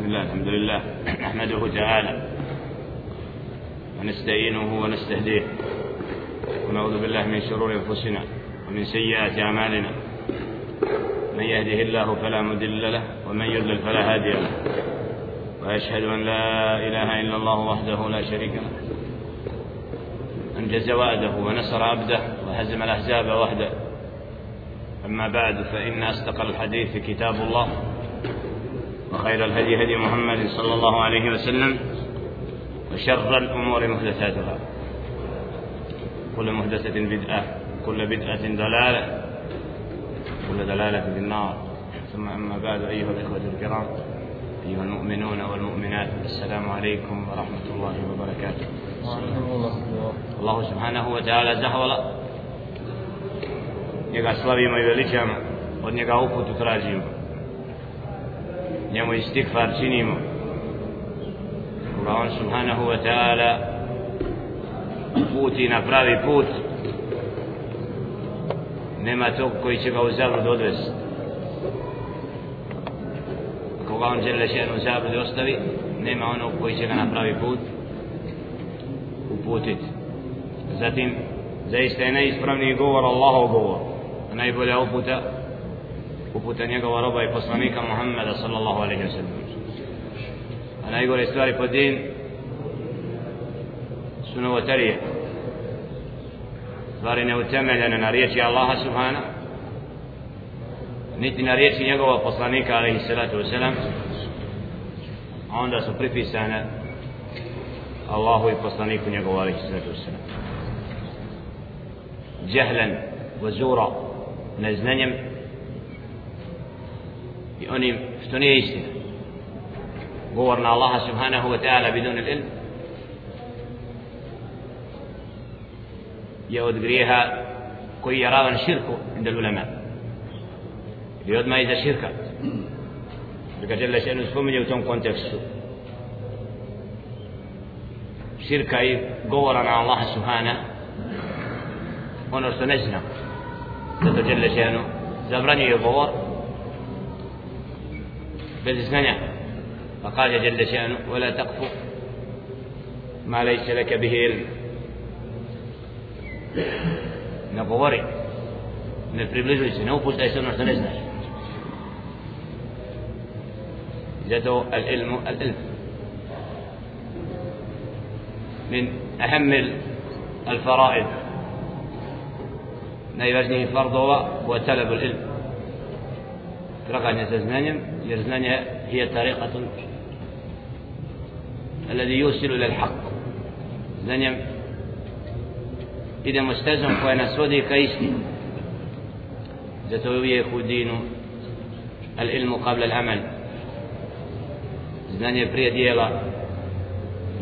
بسم الله الحمد لله نحمده تعالى ونستعينه ونستهديه ونعوذ بالله من شرور أنفسنا ومن سيئات أعمالنا. من يهده الله فلا مضل له ومن يضلل فلا هادي له. وأشهد أن لا إله إلا الله وحده لا شريك له. أنجز وعده ونصر عبده وهزم الأحزاب وحده. أما بعد فإن أصدق الحديث كتاب الله. وخير الهدي هدي محمد صلى الله عليه وسلم وشر الأمور محدثاتها. كل محدثة بدعة كل بدعة ضلالة كل دلالة في النار. ثم أما بعد أيها الإخوة الكرام أيها المؤمنون والمؤمنات السلام عليكم ورحمة الله وبركاته. الله سبحانه وتعالى زهولا. Njega slavimo i veličamo. Od njega uputu tražimo. Njemu istikfar činimo. Koga on subhanahu wa ta'ala puti na pravi put. Nema tog koji će ga u zavrud odvesti. Koga on žele šenu zavrud ostavi nema onog koji će ga na pravi put uputiti zatim zaista je najispravniji govor Allahov govor. Najbolja uputa uputa njegova roba i poslanika Muhammeda sallallahu alaihi wa sallam. A najgore stvari po din su novotarije. Stvari neutemeljene na riječi Allaha subhana niti na riječi njegova poslanika alaihi salatu wa sallam a onda su pripisane Allahu i poslaniku njegovu alaihi salatu wa sallam. Džehlen, vazura, neznanjem i onim što nije istina govor na Allaha subhanahu wa ta'ala bidun ilm je od grijeha koji je ravan širku inda ulema ili odmah iza širka da ga žele šenu spominje u tom kontekstu širka i govora na Allaha subhanahu ono što ne znam zato žele šenu zabranjuje govor بل زنى فقال جل شأنه ولا تقف ما ليس لك به علم. نبوري نبريبليزوس نوبوس ايسون نرتنزنا جدو العلم العلم من أهم الفرائض نيبجنه فرضه وتلب العلم traganje za znanjem jer znanje je tarikatun الذي يوصل إلى الحق. زنيا إذا مستزم فأنا سودي كيسني زتو يخدين العلم قبل العمل. زنيا بريا ديالا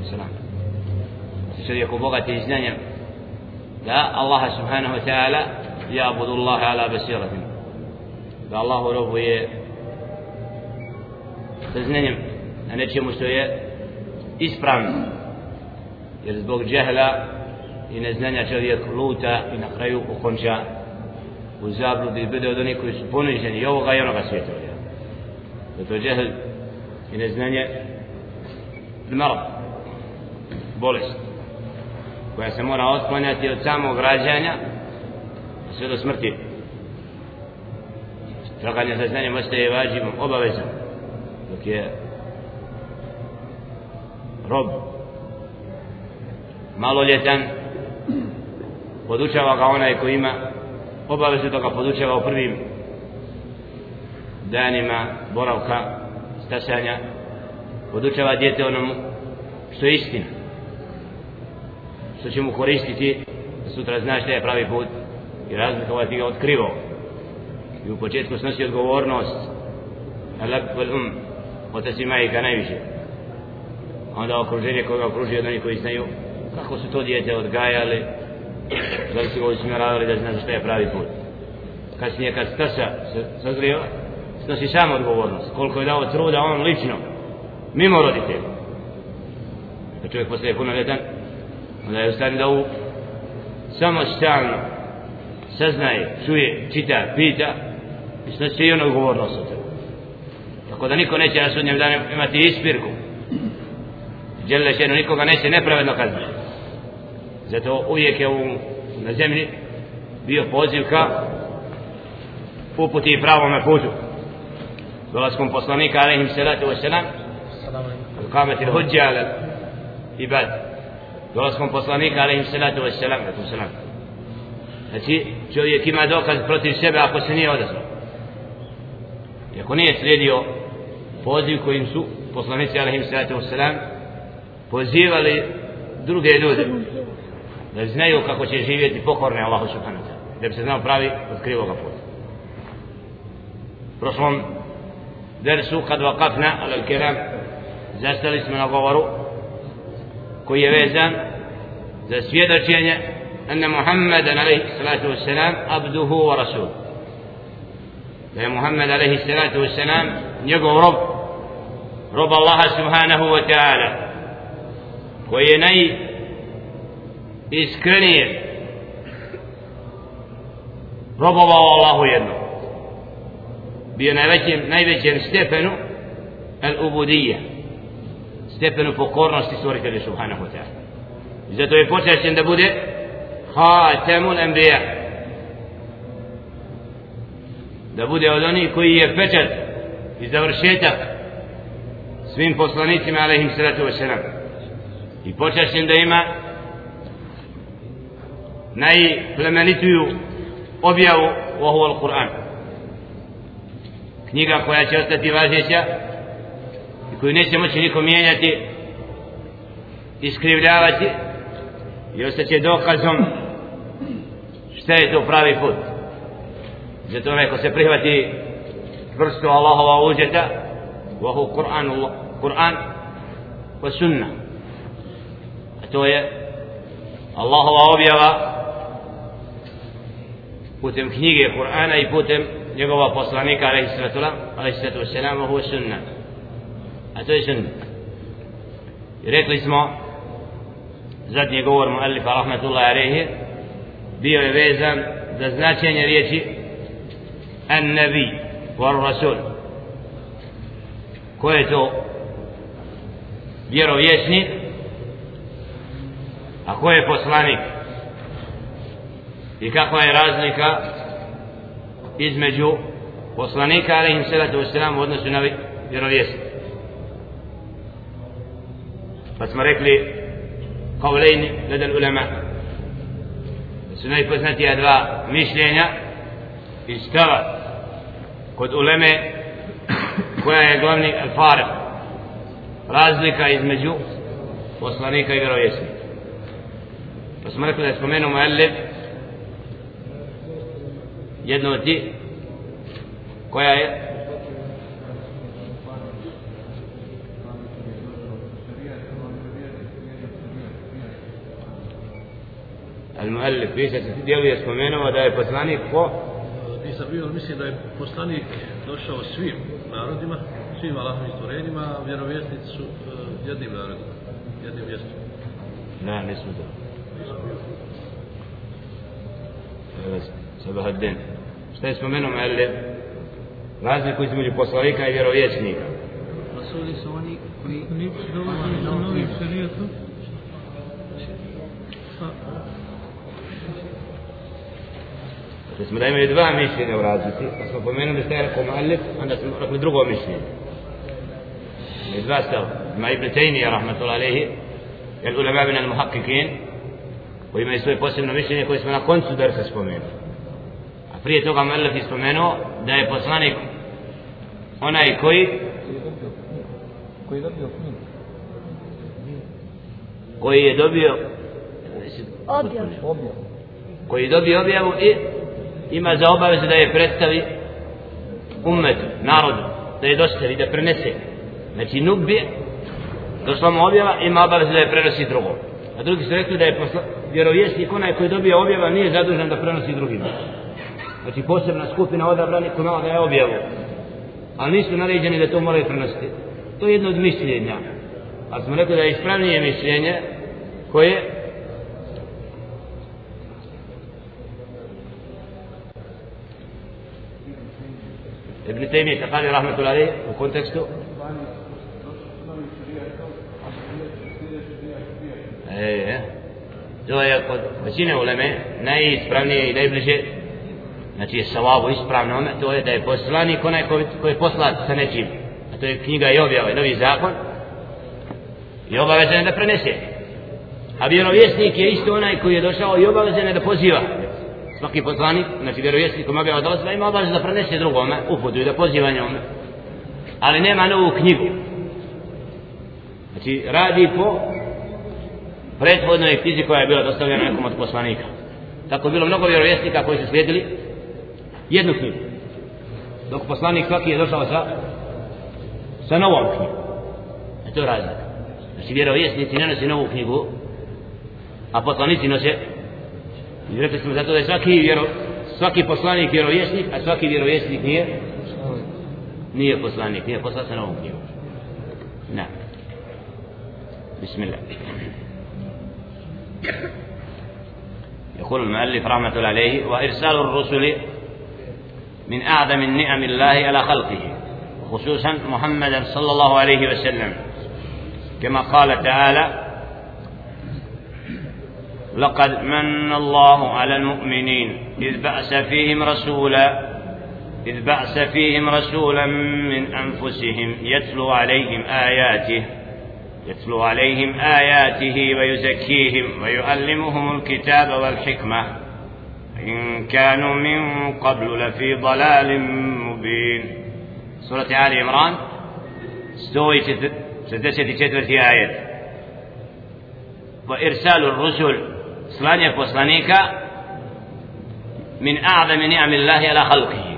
السلام. تسوي بغتي زنيا لا الله سبحانه وتعالى يعبد الله على بصيرة. Da Allah robuje sa znanjem na nečemu što je ispravno. Jer zbog džehla i neznanja čovjek luta i na kraju okonča u zabludi i bude od onih koji su poniženi i ovoga i onoga svijeta. Zato džehl i neznanje mrd bolest koja se mora otklanjati od samog rađanja sve do smrti traganje za znanjem ostaje vađivom obavezom. Dok je rob maloljetan podučava ga onaj koji ima obavezu da ga podučava u prvim danima boravka stasanja. Podučava djete onomu što je istina što će mu koristiti. Da sutra znaš da je pravi put i razlikovati ga od krivog i u početku snosi odgovornost. Alab vel um otac i majka najviše. Onda okruženje koga okruži od onih koji znaju kako su to dijete odgajali da li su ga usmjeravali da zna što je pravi put. Kasnije kad stasa sazrio snosi sam odgovornost. Koliko je dao truda on lično mimo roditelja. Da čovjek postaje punoljetan onda je u stanju da u samostalno saznaje, čuje, čita, pita i snosi i ono odgovornost od tebe. Tako da niko neće na sudnjem danu imati ispirku. Đele šenu nikoga neće nepravedno kazniti. Zato uvijek je u, na zemlji bio poziv ka uputi i pravom putu. Dolaskom poslanika alaihim salatu wa salam kamati l-hudja ala ibad. Dolaskom poslanika alaihim salatu wa salam znači čovjek ima dokaz protiv sebe ako se nije odazvao i ako nije slijedio poziv kojim su poslanici alaihim salatu wa salam pozivali druge ljude da znaju kako će živjeti pokorne Allahu subhanahu wa ta'ala da bi se znao pravi od krivoga puta prošlom dersu kad vakafna ala kiram zastali smo na govoru koji je vezan za svjedočenje أن محمد عليه الصلاة والسلام عبده ورسوله da je Muhammed alaihi salatu wasalam njegov rob rob Allaha subhanahu wa ta'ala koji je naj iskrenije robovao Allahu jedno bio najvećem, najvećem stepenu al-ubudija stepenu pokornosti stvoritelja subhanahu wa ta'ala zato je počašćen da bude hatemul anbiya da bude od onih koji je pečat i završetak svim poslanicima alaihim salatu wasalam i počašćen da ima najplemenituju objavu ovu al-Quran. Knjiga koja će ostati važeća i koju neće moći niko mijenjati iskrivljavati i ostaće dokazom šta je to pravi put zato onaj ko se prihvati vrstu Allahova uđeta vahu Kur'an Kur'an wa sunna a to je Allahova objava putem knjige Kur'ana i putem njegova poslanika alaihi sallatu alaihi sallatu wasalam vahu sunna a to je sunna. I rekli smo zadnji govor muallifa rahmatullahi alaihi bio je vezan za značenje riječi an nabi war rasul ko je to vjerovjesnik a ko je poslanik? I kakva je razlika između poslanika alaihim salatu wasalam u odnosu na vjerovjesnik pa smo rekli kavlejni ledan ulema da su najpoznatija dva mišljenja i stava kod uleme koja je glavni alfarq razlika između poslanika i vjerovjesnika pa smo rekli da je spomenuo muallif jedno od tih koja je Al-Muallif, se dijelu je spomenuo da je poslanik ko? Nisam bio, mislim da je poslanik došao svim narodima, svim Allahovim stvorenjima, a vjerovjesnici su uh, jednim narodima, jednim mjestom. Ne, nismo da. Sabah ad-din. Šta je spomenuo Muallif? Razliku između poslanika i vjerovjesnika. Rasuli su oni koji dolaze sa novim šarijetom. Smo da imali dva mišljenja u razlici, pa smo pomenuli šta je rekao Muallif, onda smo rekli drugo mišljenje. Imali dva stav. Ima Ibn Taymiyyah, rahmatullahi alaihi, jer ulema bin al-muhakkikin, koji imaju svoje posebno mišljenje koje smo na koncu drsa spomenuli prije toga Melef je spomenuo da je poslanik onaj koji koji je dobio knjigu koji je dobio objavu koji je dobio objavu i ima za obavezu da je predstavi umetu, narodu da je dostavi, da prenese. Znači nubi došla mu objava ima obavezu da je prenosi drugom. A drugi su rekli da je posla, vjerovjesnik onaj koji dobije objava nije zadužen da prenosi drugim. Znači posebna skupina odabrani ko da je objavu ali nisu naređeni da to moraju prenositi. To je jedno od mišljenja. Ali smo rekli da je ispravnije mišljenje koje Ibn Taymiyyah kaže rahmetullahi u kontekstu E, e. To je kod većine uleme najispravnije i najbliže znači je savabu ispravno to je da je poslanik onaj koji, koji je poslat sa nečim a to je knjiga i objava i novi zakon i obavezan da prenese a vjerovjesnik je isto onaj koji je došao i obavezan da poziva svaki poslanik, znači vjerovjesnik koji objava dolazi, ima obavezu da prenese drugome uputu i da poziva njome. Ali nema novu knjigu. Znači radi po prethodnoj knjizi koja je bila dostavljena nekom od poslanika. Tako je bilo mnogo vjerovjesnika koji su slijedili jednu knjigu. Dok poslanik svaki je došao sa sa novom knjigom. E to je razlika. Znači vjerovjesnici ne nosi novu knjigu a poslanici nose i rekli smo zato da je svaki vjero, svaki poslanik vjerovjesnik a svaki vjerovjesnik nije nije poslanik nije poslan sa novom knjigom na Bismillah يقول المؤلف رحمة الله عليه وإرسال الرسل من أعظم النعم الله على خلقه خصوصا محمدا صلى الله عليه وسلم كما قال تعالى لقد من الله على المؤمنين. إذ بأس فيهم رسولا إذ بأس فيهم رسولا من أنفسهم يتلو عليهم آياته يتلو عليهم آياته ويزكيهم ويعلمهم الكتاب والحكمة. إن كانوا من قبل لفي ضلال مبين. سورة آل عمران ستوي ستدسة تتوتي آية. وإرسال الرسل slanje poslanika min a'zami ni'ami Allahi ala khalqihi.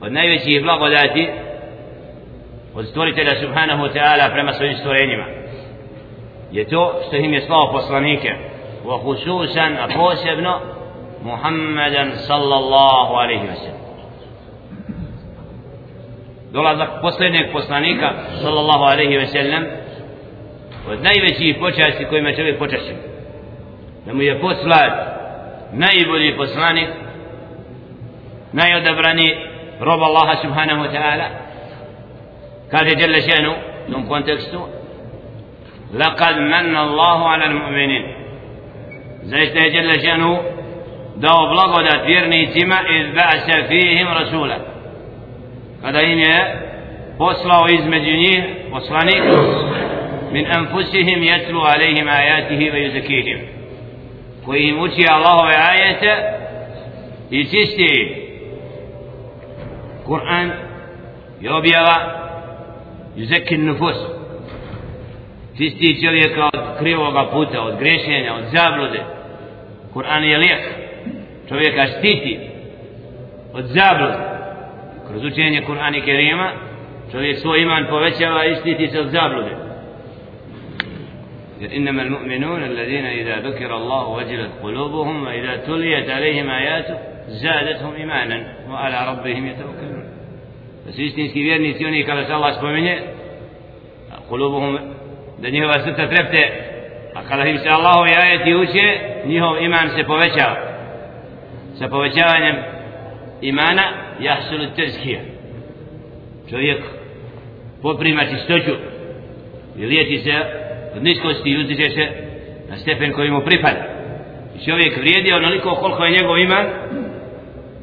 Od najvećih blagodati od stvoritelja subhanahu wa ta'ala prema svojim stvorenjima. Je to što im je slao poslanike. Wa khususan a posebno Muhammedan sallallahu alaihi wa sallam. Dolazak posljednjeg poslanika sallallahu alaihi wa sallam od najvećih počasti kojima čovjek počasti. Da mu je poslat najbolji poslanik najodabrani rob Allaha subhanahu wa ta'ala kaže جل شأنه u tom kontekstu لقد من الله على المؤمنين zaista je جل شأنه dao blagodat vjernicima iz ba'sa fihim rasula kada im je poslao između njih poslanik anfusihim yatlu alaihim ayatihi wa yuzakihim koji im uči Allahove ajete i čisti. Kur'an i objava yuzaki nufus. Čisti čovjeka od krivoga puta od grešenja, od zablude. Kur'an je lijek. Čovjeka štiti od zablude. Kroz učenje Kur'ana i Kerima čovjek svoj iman povećava i štiti se od zablude. Alladhina idha dhukira Allah wajilat qulubuhum wa idha tuliyat alayhim ayatu zadatuhum imanan wa ala rabbihim yatawakkalun da su istinski vjernici oni kada se Allah spominje qulubuhum da njihova srca trepte a kada im se Allahovi ajeti uče njihov iman se povećava sa povećavanjem imana jahsulu tezkija čovjek poprima čistoću i lijeti se od niskosti i uzdiže se na stepen koji mu pripada. I čovjek vrijedi onoliko koliko je njegov iman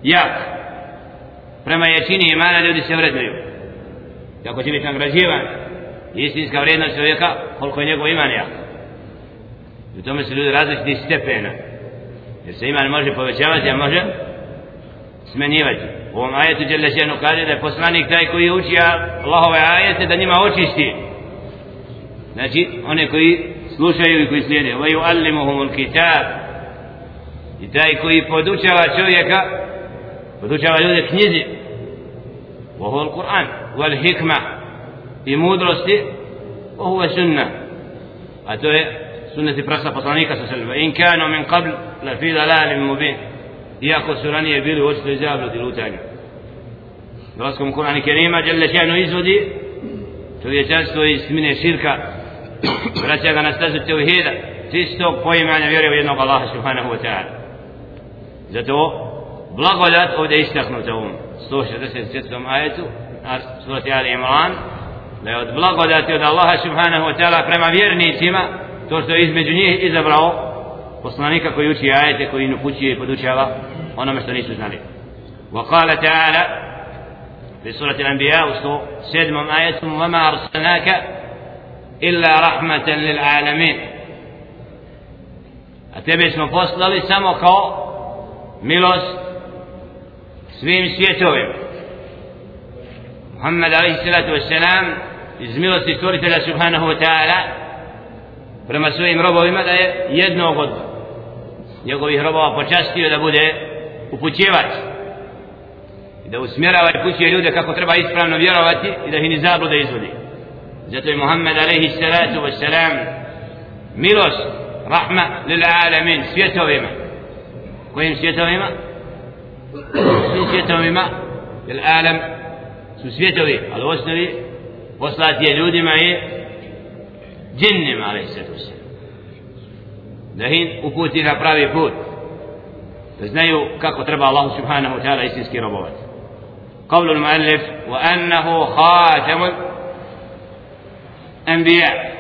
jak. Prema jačini imana ljudi se vrednuju. Kako će biti nagrađivan istinska vrijednost čovjeka koliko je njegov iman jak. I u tome su ljudi različiti stepena. Jer se iman može povećavati, a može smenjivati. U ovom ajetu Đelešenu kaže da je poslanik taj koji uči Allahove ajete da njima očisti. Znači, one koji slušaju i koji slijede. Vaju allimuhumul kitab. I taj koji podučava čovjeka, podučava ljude knjizi. Vohu al-Quran, wal hikma i mudrosti, vohu sunna. A to je sunneti praksa poslanika sa sallam in kanu min qabl la fi dalalin mubin iako su ranije bili u očitoj zabludi lutanja dolaskom Kur'ana Kerima Jalla šanu izvodi čovječanstvo iz smine širka vraća ga na stazu tevhida čistog poimanja vjere u jednog Allaha subhanahu wa ta'ala zato blagodat ovdje istaknuta u ovom 167. ajetu surati Ali Imran da je od blagodati od Allaha subhanahu wa ta'ala prema vjernicima to što je između njih izabrao poslanika koji uči ajete koji upućuje i podučava onome što nisu znali وقال تعالى في سورة الأنبياء وسط سيدم آية وما أرسلناك إلا رحمة للعالمين أتبع اسم فصل لسمك ملوس سويم سيتوهم محمد عليه الصلاة والسلام izmilo se stvoritelja subhanahu wa ta'ala prema svojim robovima da je jednog od njegovih robova počastio da bude upućevač i da usmjerava i pućuje ljude kako treba ispravno vjerovati i da ih ni zablude izvodi. Zato je Muhammed alaihi salatu wassalam milost rahma lil alamin svjetovima kojim svjetovima svim svjetovima jer alam su svjetovi ali u osnovi poslati je ljudima i džinnima ali se tu se da ih uputi na pravi put da znaju kako treba Allah subhanahu wa ta'ala istinski robovati قول المؤلف وأنه خاتم الأنبياء.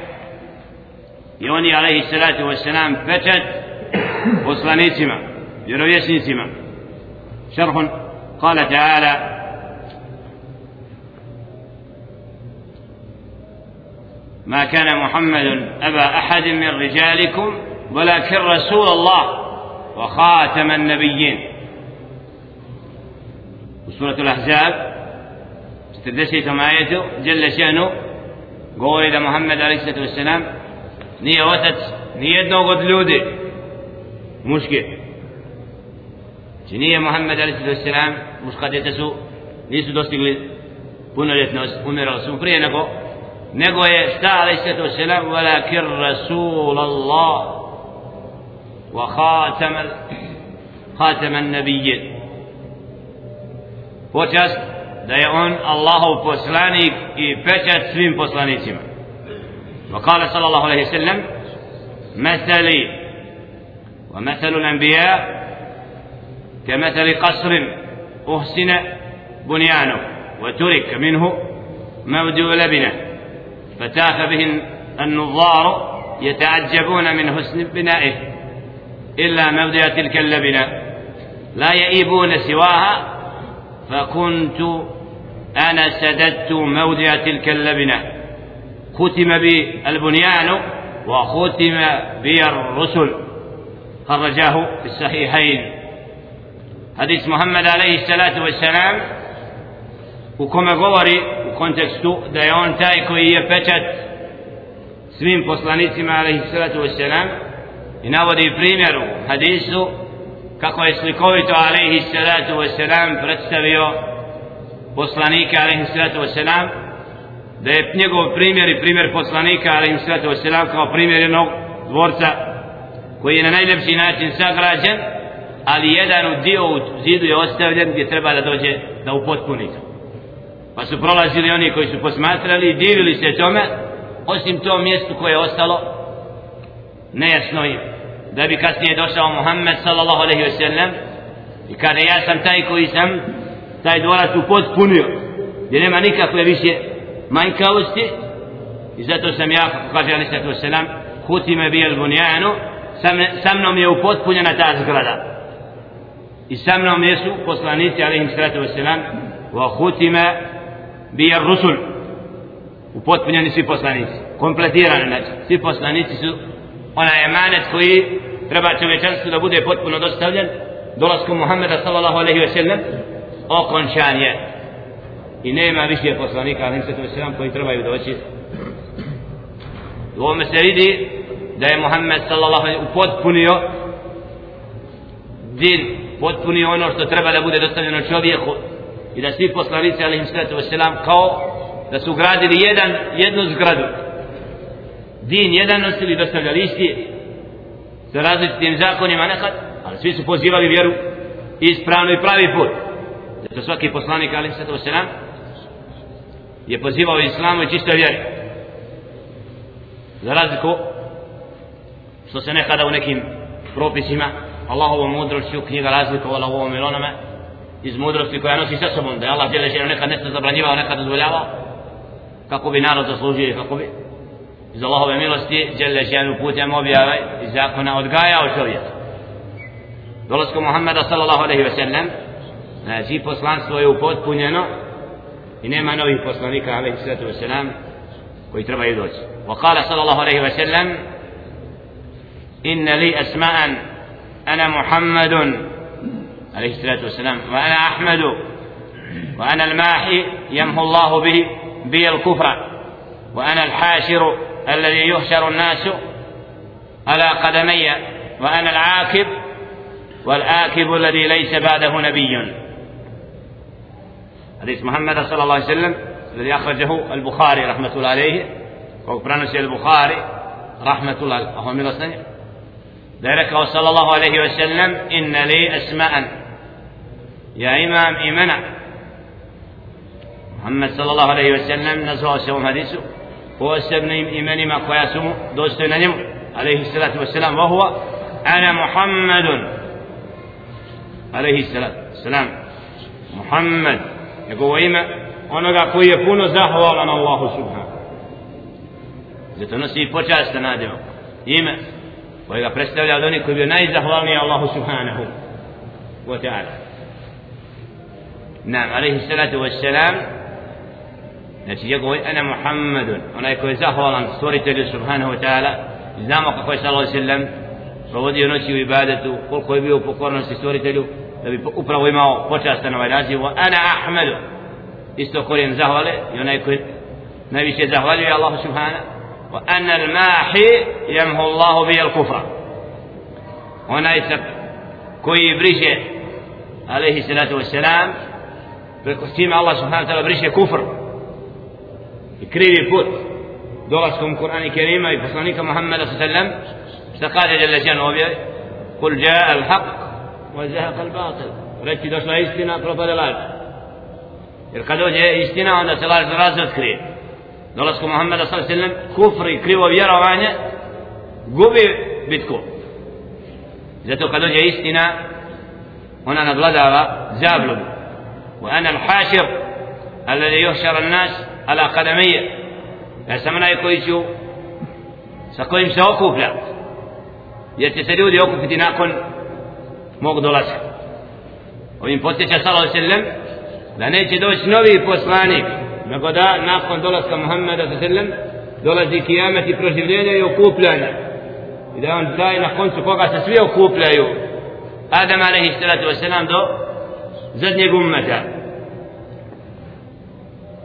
يوني عليه الصلاة والسلام فتت وصلانيتما يرويسنيتما شرح قال تعالى ما كان محمد أبا أحد من رجالكم ولكن رسول الله وخاتم النبيين. وسورة الأحزاب ستدسيتم آيته جل شأنه قول إذا محمد عليه الصلاة والسلام نية وتت نية قد لودي مشكل Znači nije Muhammed a.s. muškadete su, nisu dostigli punoljetnost, umirali su prije nego, nego je šta a.s. Walakir Rasul Allah wa khatam khatam an-nabiyyin. Počast da je on Allahov poslanik i pečat svim poslanicima. وقال صلى الله عليه وسلم مثلي ومثل الأنبياء كمثل قصر أحسن بنيانه وترك منه موضع لبنة فتاف به النظار يتعجبون من حسن بنائه إلا موضع تلك اللبنة لا يئيبون سواها فكنت أنا سددت موضع تلك اللبنة ختم بي البنيان وختم بي الرسل خرجاه في الصحيحين hadis Muhammed alaihi salatu wasalam u kome govori u kontekstu da je on taj koji je pečat svim poslanicima alaihi salatu wasalam i navodi primjer u hadisu kako je slikovito alaihi salatu wasalam predstavio poslanika alaihi salatu wasalam da je njegov primjer i primjer poslanika alaihi salatu wasalam kao primjer jednog dvorca koji je na najljepši način sagrađen ali jedan dio u zidu je ostavljen gdje treba da dođe da upotpuni to. Pa su prolazili oni koji su posmatrali i divili se tome, osim to mjestu koje je ostalo nejasno im. Da bi kasnije došao Muhammed sallallahu alaihi wasallam i kada ja sam taj koji sam taj dvorac upotpunio gdje nema nikakve više manjkavosti. I zato sam ja, kako kaže alaihi wa sallam, hutime bijel bunjanu, sa mnom je upotpunjena ta zgrada. I sa mnom jesu poslanici alaihim salatu wasalam wa hutima bi rusul upotpunjeni svi poslanici kompletirani znači svi poslanici su onaj emanet koji treba čovečanstvu da bude potpuno dostavljen dolaskom Muhammeda sallallahu alaihi wa sallam okončan je. I nema više poslanika alaihim se wasalam koji trebaju doći. U ovome se vidi da je Muhammed sallallahu alaihi upotpunio din potpunio ono što treba da bude dostavljeno čovjeku i da svi poslanici alaihi sallatu wasalam kao da su gradili jedan, jednu zgradu. Din jedan nosili dostavljali isti sa različitim zakonima nekad ali svi su pozivali vjeru ispravno i pravi put da svaki poslanik alaihi sallatu wasalam je pozivao islamu i čistoj vjeri za razliku što se nekada u nekim propisima Allahovom mudrošću knjiga razlikovala u ovom ili onome iz mudrosti koja nosi sa sobom, da je Allah djeleženo nekad nešto zabranjivao, nekad dozvoljavao, kako bi narod zaslužio kako bi iz Allahove milosti djelešeno putem objave i zakona odgajao čovjek. Dolazko Muhammeda sallallahu alaihi ve sellem, Znači, poslanstvo je upotpunjeno i nema novih poslanika, alaihi sallatu wasalam, koji treba i doći. Wa kala sallallahu alaihi wasallam, inna li asma'an, ana Muhammadun alaihi sallatu wasalam, wa ana Ahmedu, wa ana al-mahi, yamhu Allahu bihi, bi al-kufra, wa ana al-haširu, الذي يحشر الناس على قدمي وأنا العاكب والآكب الذي ليس بعده نبي حديث محمد صلى الله عليه وسلم الذي أخرجه البخاري رحمة الله عليه. وقبرانس البخاري رحمة الله عليه. وسلم ذلك صلى الله عليه وسلم إن لي أسماء يا إمام إيمنا محمد صلى الله عليه وسلم نزوه سوم حديثه هو السبن إيمان ما قياسه دوستنا نمو عليه الصلاة والسلام وهو أنا محمد عليه الصلاة والسلام محمد يقول إما onoga koji je puno zahvalan Allahu subhanahu zato nosi i počasta nadjeva ime koje ga predstavlja od onih koji je najzahvalniji Allahu subhanahu wa ta'ala نعم عليه الصلاة والسلام Znači je govori ana Muhammedun Onaj koji je zahvalan stvoritelju subhanahu wa ta'ala Znamo kako je sallahu sallam Provodio noći u ibadetu Koliko je bio u pokornosti stvoritelju Da bi upravo imao počastan ovaj naziv Ana Ahmedu Isto korijen zahvale I onaj koji najviše zahvaljuje Allahu subhanahu Wa ana al-mahi Yamhu Allahu bi al-kufra Onaj koji briše Alaihi salatu wa salam preko s Allah subhanahu ta'ala briše kufr i krivi put dolaskom Kur'ana Kerima i poslanika Muhammeda sallam šta kaže Jalla Šan objavi kul jaa al haq wa zahaqa al batil reći došla istina propade laž jer kad dođe istina onda se laž razotkrije dolaskom Muhammeda sallam kufr i krivo vjerovanje gubi bitku zato kad dođe istina ona nadvladava zabludu وأنا الحاشر الذي يحشر الناس على قدمي ja sam onaj koji ću sa kojim se okuplja jer će se ljudi okupiti nakon mog dolaska ovim podsjeća sallahu sallam da neće doći novi poslanik nego da nakon dolaska Muhammeda sallam dolazi kijamet i proživljenje i okupljanje i da on daje na koncu koga se svi okupljaju Adam alaihi salatu wasalam do zadnjeg ummeta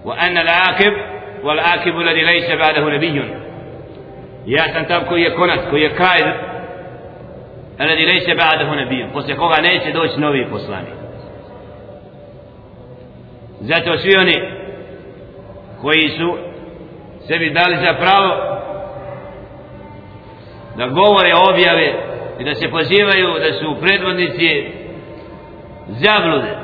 وأن العاقب والعاقب الذي ليس بعده نبي يا سنتاب كوي كونت كوي كايد الذي ليس بعده نبي Poslije koga neće doći novi poslanik. Zato svi oni koji su sebi dali za pravo da govore objave i da se pozivaju da su predvodnici zablude.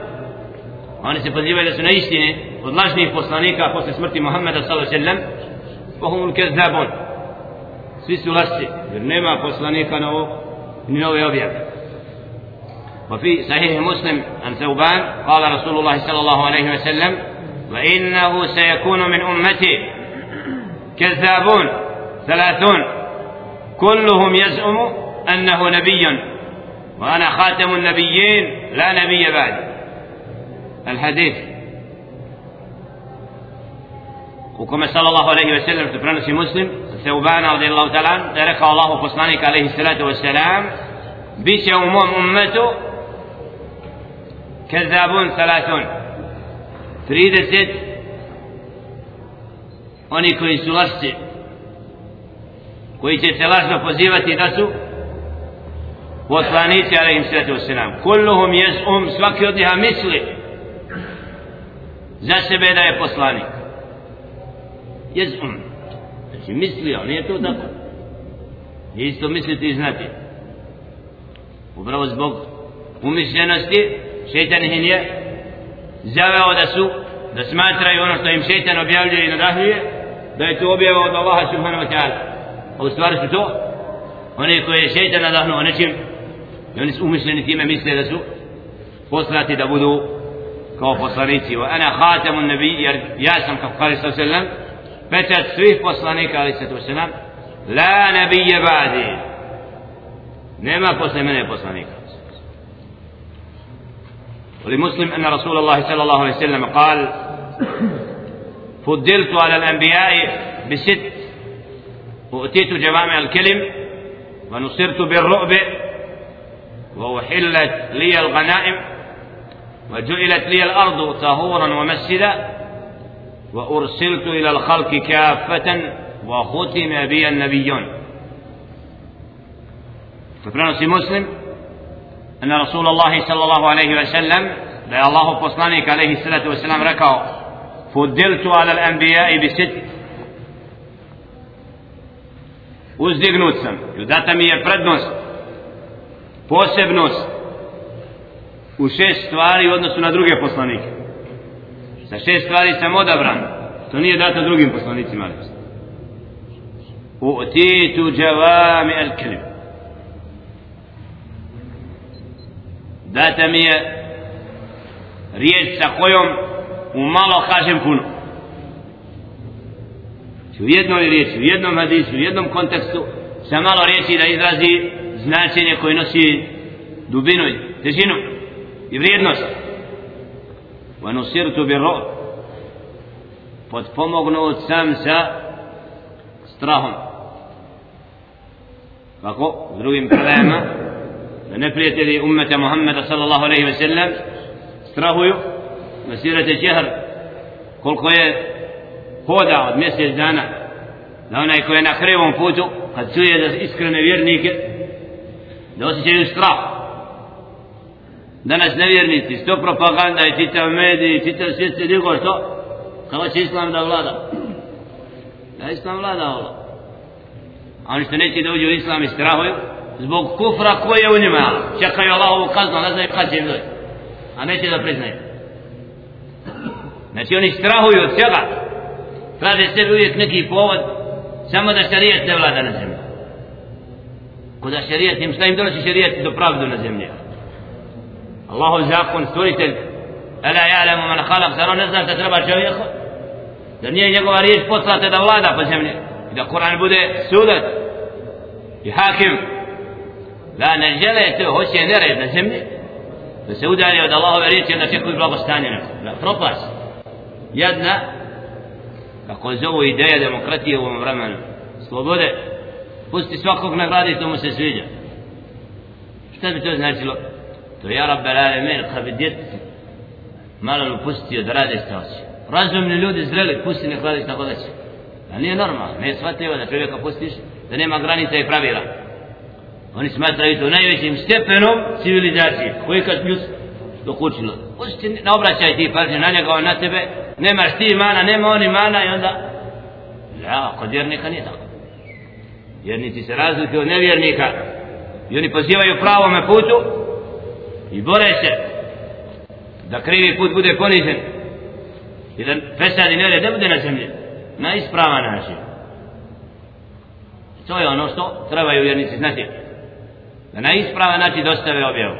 Oni se pozivaju da su na istini od lažnih poslanika posle smrti Muhammeda s.a.v. pohumul kezabon svi su lasci jer nema poslanika na ovu ni nove objave وفي صحيح مسلم عن ثوبان قال رسول الله صلى الله عليه وسلم وإنه سيكون من أمتي كذابون ثلاثون. كلهم يزعم أنه نبي وأنا خاتم النبيين لا نبي بعد الحديث. وكما صلى الله عليه وسلم في برنس Seubana od Allah ta'ala da je rekao Allahu poslanik alaihi salatu wasalam bit će u mom ummetu kezabun salatun. 30 oni koji su lasci koji će se lažno pozivati da su poslanici alaihi salatu wa kulluhum jes um svaki od njiha misli za sebe da je poslanik. Jes znači mislio, nije to tako. Nije isto misliti i znati. Upravo zbog umišljenosti šeitan ih je zaveo da su da smatraju ono što im šeitan objavljuje i nadahljuje da je to objava od Allaha subhanahu wa ta'ala. A u stvari su to oni koji je šeitan nadahnuo nečim i oni su umišljeni time misle da su poslati da budu kao poslanici. Wa ana khatamun nabiy, ja sam kao kali sa sallam pečat svih poslanika ali se to sallam la nabije ba'di nema posle mene poslanika ولمسلم أن رسول الله صلى الله عليه وسلم قال فضلت على الأنبياء بست وأتيت جوامع الكلم ونصرت بالرؤب وأحلت لي الغنائم وجعلت لي الأرض طهورا ومسجدا. وأرسلت إلى الخلق كافة وختم بي النبيون. ففرنسي مسلم أن رسول الله صلى الله عليه وسلم لا الله فصلانيك عليه الصلاة والسلام ركعوا فدلت على الأنبياء بست uzdignut sam i data mi je prednost posebnost u šest stvari u sa šest stvari sam odabran. To nije dato drugim poslanicima u titu džavami al kelim data mi je riječ sa kojom u malo kažem puno. U jednoj riječi, u jednom hadisu, u jednom kontekstu sa malo riječi da izrazi značenje koje nosi dubinu, težinu i vrijednost. ونصرت بالرعب bi ro sam sa strahom. Kako u drugim predajama da neprijatelji ummeta Muhammeda sallallahu alaihi ve sellem strahuju nasirate čehr koliko je hoda od mjesec dana da onaj koji je na krivom putu kad čuje da iskrene vjernike da osjećaju strah danas nevjernici što propaganda i čitav mediji i čitav svijet se digo što? Kako će islam da vlada. Da islam vlada ovo. A oni što neće da uđe u islam i strahuju zbog kufra koji je u njima. Čekaju Allahovu kaznu ne znaju kad će im doći. A neće da priznaju. Znači oni strahuju od svega. Traže sebi uvijek neki povod samo da šarijet ne vlada na zemlji. Kada šarijet im šta im donosi šarijet do pravdu na zemlji. Allahov zakon stvoritelj. Ela ja'lamu man khalaq zar on ne zna šta treba čovjeku? Zar nije njegova riječ poslata da vlada po zemlji? I da Kur'an bude sudat i hakim. Da ne žele to hoće nered na zemlji. Da se udari od Allahove riječi da čekuju blagostanje neko da propast. Jedna kako zovu ideja demokratije u ovom vremenu slobode. Pusti svakog nagradi to mu se sviđa. Šta bi to značilo? To ja rabbe alemin kad bi djet malo mu pustio da rade šta hoće. Razumni ljudi zreli pusti nek radi šta hoće. A nije normalno ne shvatio da čovjeka pustiš da nema granica i pravila. Oni smatraju to najvećim stepenom civilizacije. Koji kad ljus do učilo pusti ne obraćaj ti pažnje na njega na tebe. Nemaš ti mana, nema oni mana i onda ja, kod vjernika nije tako. Vjernici se razlikuju od nevjernika i oni pozivaju pravome putu i bore se da krivi put bude ponižen i da fesad i nered ne bude na zemlji. Na ispravan način. To je ono što trebaju vjernici znati. Da na ispravan način dostave objavu.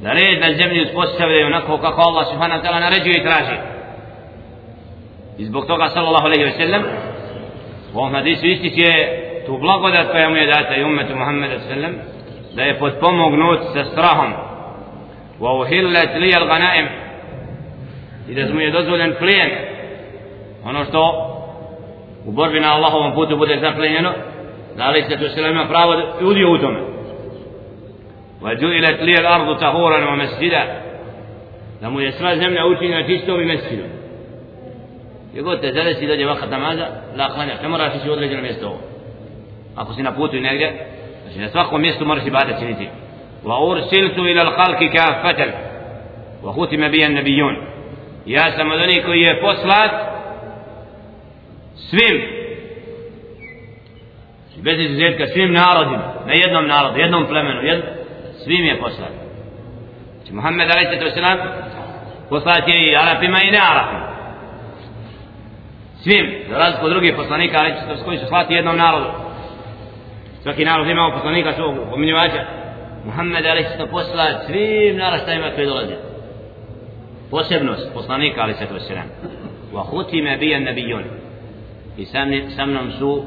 Da red na zemlji uspostavljaju onako kako Allah subhanahu wa ta'ala naređuje i traži. I zbog toga sallallahu alaihi ve sellem u ovom hadisu ističe tu blagodat koja mu je data i umetu Muhammeda sallam da je potpomognut sa strahom وأهلت لي الغنائم. إذا سمو يدزل فلين أنا أشتو. وبربنا الله ومفوته بودي سقلين لا ليس تسلم فراوة يودي أوتم وجعلت لي الأرض تهورا ومسجدا. لم يسمى زمن أوتي نتيستو بمسجد. يقول تزلس إذا جي وقت نمازا لا قانع كما رأيش يودي لجنا ميستو؟ أخو سينا بوتو نجد أشينا سواقو ميستو مرشي بعد سنتين وأرسلت إلى الخلق كافة. وختم بي النبيون. يا سمدني كي فصلت سويم. بس الزيت كسويم نارد. لا يدنم نارد. يدنم فلمن يد سويم يا فصلت محمد عليه الصلاة والسلام. فصلت على فيما ينعرف svim, za razliku od drugih poslanika, ali će se koji su slati jednom narodu. Svaki narod ima Muhammed Ali se posla svim naraštajima koji dolaze. posebnost poslanika ali se to selam wa khutime bi an-nabiyun i samni, sa mnom su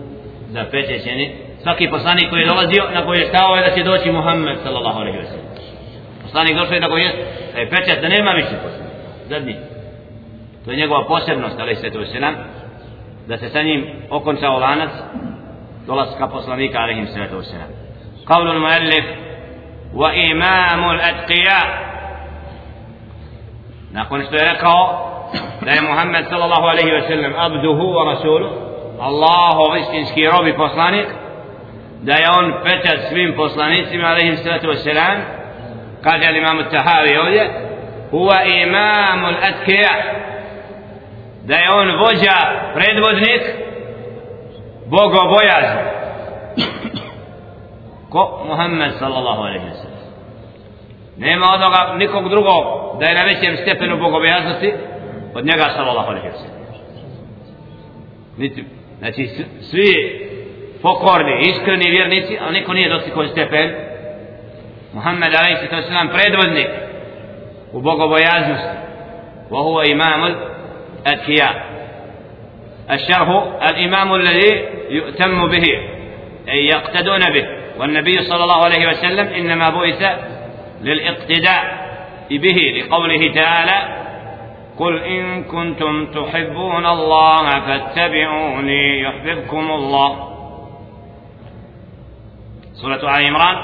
zapečećeni svaki poslanik koji je dolazio na koji je stao je da će doći Muhammed sallallahu alaihi wa sallam poslanik došao je na koji je da je pečet da nema više poslanika zadnji to je njegova posebnost alaihi sallatu wa sallam da se sa njim okončao lanac dolaska poslanika alaihi sallatu wa sallam قول المؤلف وإمام الأتقياء. نقول اشتركا لأن محمد صلى الله عليه وسلم عبده ورسوله. الله غسنسكي ربي فصلانك دايون فتر سمين فصلانيسي عليه الصلاة والسلام. قال الإمام التهاوي يولي هو إمام الأتقياء. دايون وجه فريد بودنك بوغو بويازم ko Muhammed sallallahu alaihi wa sallam nema onoga nikog drugog da je na većem stepenu bogobojaznosti od njega sallallahu alaihi wa sallam niti znači svi pokorni iskreni vjernici a niko nije dostigao stepen Muhammed alaihi wa sallam predvodnik u bogobojaznosti وهو إمام الأتقياء الشرح الإمام الذي يؤتم به أي يقتدون به والنبي صلى الله عليه وسلم إنما بعث للاقتداء به لقوله تعالى قل إن كنتم تحبون الله فاتبعوني يحببكم الله. سورة آل عمران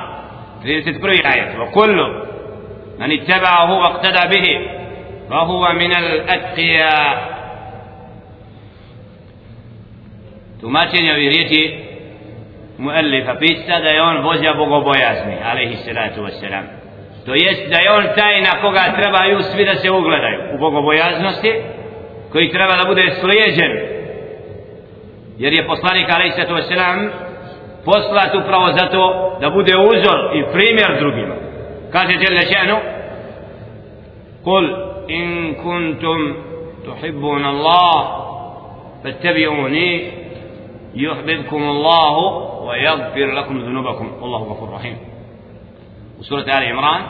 في تذكر آية وكل من اتبعه واقتدى به فهو من الأتقياء. tumačenje ovih muallifa pisa da je on vođa bogobojazni alaihi salatu wasalam to jest da je on taj na koga trebaju svi da se ugledaju. U bogobojaznosti koji treba da bude slijeđen. Jer je poslanik alaihi salatu wasalam poslat upravo zato da bude uzor i primjer drugima. Kaže djelja ženu kul in kuntum tuhibbun Allah فاتبعوني يحببكم الله ويغفر لكم ذنوبكم. والله غفور رحيم. وسورة آل عمران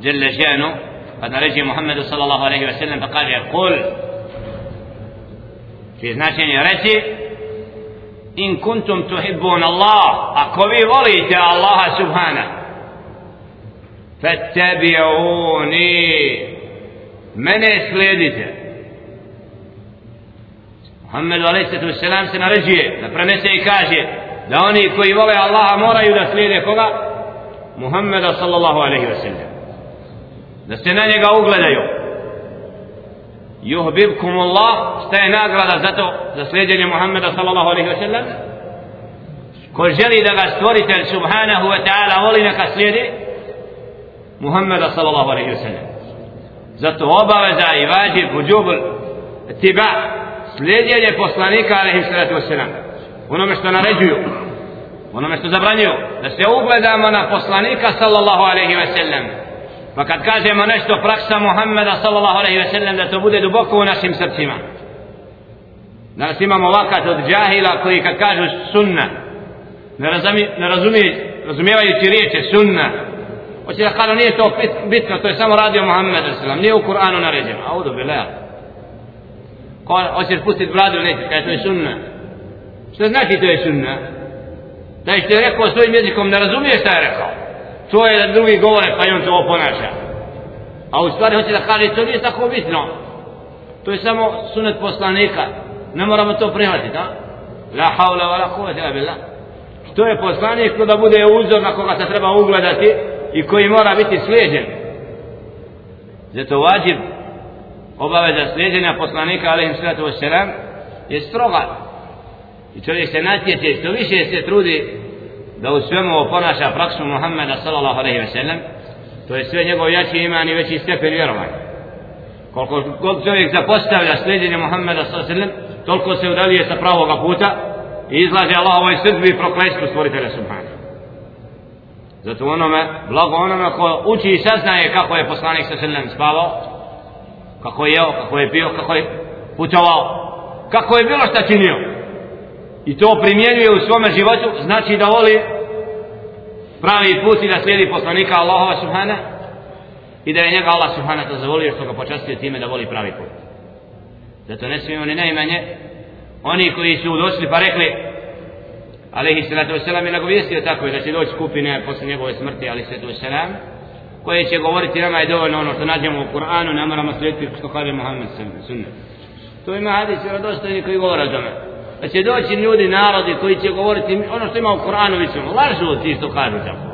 جل شأنه قد رجي محمد صلى الله عليه وسلم فقال يقول في reći in kuntum tuhibbun Allah ako vi volite Allaha subhana fattabi'uni mene slijedite Muhammed a.s. se naređuje da prenese i kaže da oni koji vole Allaha moraju da slijede koga? Muhammeda sallallahu alaihi wa sallam da se na njega ugledaju yuhbibkum Allah šta je nagrada za to za sljeđenje Muhammeda sallallahu alaihi wa sallam ko želi da ga stvoritelj subhanahu wa ta'ala voli neka slijedi Muhammeda sallallahu alaihi wa sallam zato obaveza i vađib uđubul tiba slijedjenje poslanika alaihim sallatu wasallam onome što naređuju. Onome što zabranjuju. Da se ugledamo na poslanika sallallahu alaihi wasallam. pa kad kažemo nešto praksa Muhammeda sallallahu alaihi wasallam, da to bude duboko u našim srcima. Danas imamo vakat od džahila koji kad kažu sunna ne, razumi, ne razumije razumijevajući riječe sunna hoće da kada nije to bitno to je samo radio Muhammed sallam nije u Kur'anu naređeno. A udu bila hoće pustiti bradu neće Kaže, to je sunna. Što znači to je sunna? Da je što rekao svojim jezikom ne razumije šta je rekao. To je da drugi govore pa i on to ponaša a u stvari hoće da kaže to nije tako bitno. To je samo sunet poslanika. Ne moramo to prihvatiti a? la haula wa la kuvvete billah. Što je poslanik ko da bude uzor na koga se treba ugledati i koji mora biti slijeđen. Zato vađib obaveza slijeđenja poslanika alaihim sallatu wasalam je stroga I čovjek se natječe, što više se trudi da u svemu oponaša praksu Muhammeda sallallahu alaihi ve sellem, to je sve njegov jači iman i veći stepen vjerovanja. Koliko god čovjek zapostavlja sljeđenje Muhammeda sallallahu alaihi ve sellem, toliko se udalije sa pravoga puta i izlaže Allahovoj srdbi i prokletstvu stvoritelja subhanahu. Zato onome, blago onome ko uči i saznaje kako je poslanik sallallahu alaihi wasalam spavao, kako je jeo, kako je pio, kako je putovao, kako je bilo šta činio. I to primjenjuje u svome životu, znači da voli pravi put i da slijedi poslanika Allahova subhana, i da je njega Allah subhanahu to zavolio što ga počastio time da voli pravi put. Zato ne smijemo ni najmanje oni koji su došli pa rekli alaihi salatu wasalam je nagovijestio tako da će doći skupine posle njegove smrti alaihi salatu wasalam koje će govoriti nama je dovoljno ono što nađemo u Kur'anu ne moramo slijediti što kaže Muhammed sunnet to ima hadis i radostojni koji govore o tome. Da će doći ljudi, narodi koji će govoriti ono što ima u Kur'anu mi ćemo lažu ti što kažu tako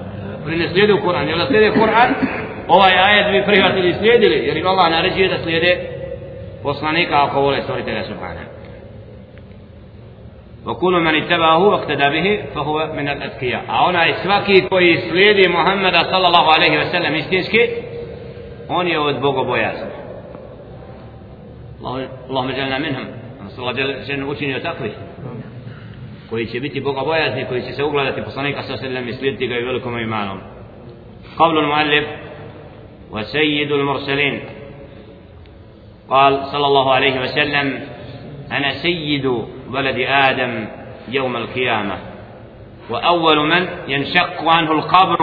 oni ne slijede u Kur'an. Jer da slijede Kur'an? Ovaj ajet bi prihvatili i slijedili jer im Allah naređuje da slijede poslanika ako vole stvoritelja Subhanahu وكل من اتبعه واقتدى به فهو من الأذكياء أنا إسواكي كوي سليدي محمد صلى الله عليه وسلم استنسكي on je od bogobojazni Allahum želna minhum Allah želna učinio takvi koji će biti bogobojazni koji će se ugledati poslanika sa sallam i slijediti ga i velikom imanom قول المؤلف وسيد المرسلين قال صلى الله عليه وسلم أنا سيد ولد آدم يوم القيامة. وأول من ينشق عنه القبر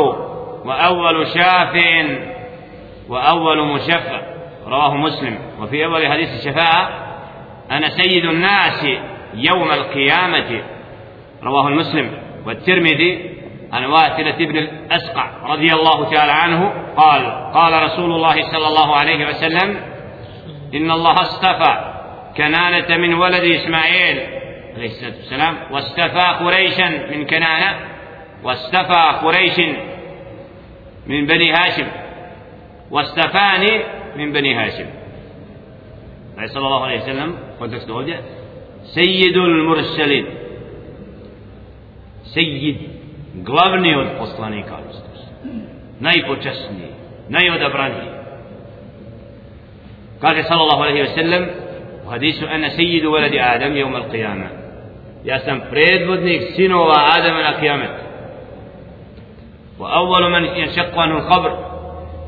وأول شافع وأول مشفع. رواه مسلم. وفي أول حديث الشفاعة أنا سيد الناس يوم القيامة. رواه المسلم. والترمذي عن واتلة بن الأسقع رضي الله تعالى عنه قال قال رسول الله صلى الله عليه وسلم إن الله اصطفى كنانة من ولد إسماعيل. عليه الصلاة والسلام واستفى قريشا من كنانة واستفى قريش من بني هاشم واستفاني من بني هاشم صلى الله عليه وسلم قلت ovdje سيد المرسلين سيد glavni od poslanika najpočasniji najodabraniji kaže sallallahu alaihi wa sallam hadisu ana sayyidu waladi Adam yawm al-qiyama ja sam predvodnik sinova Adama na kijamet wa awwalu man yanshaqqa anhu al-qabr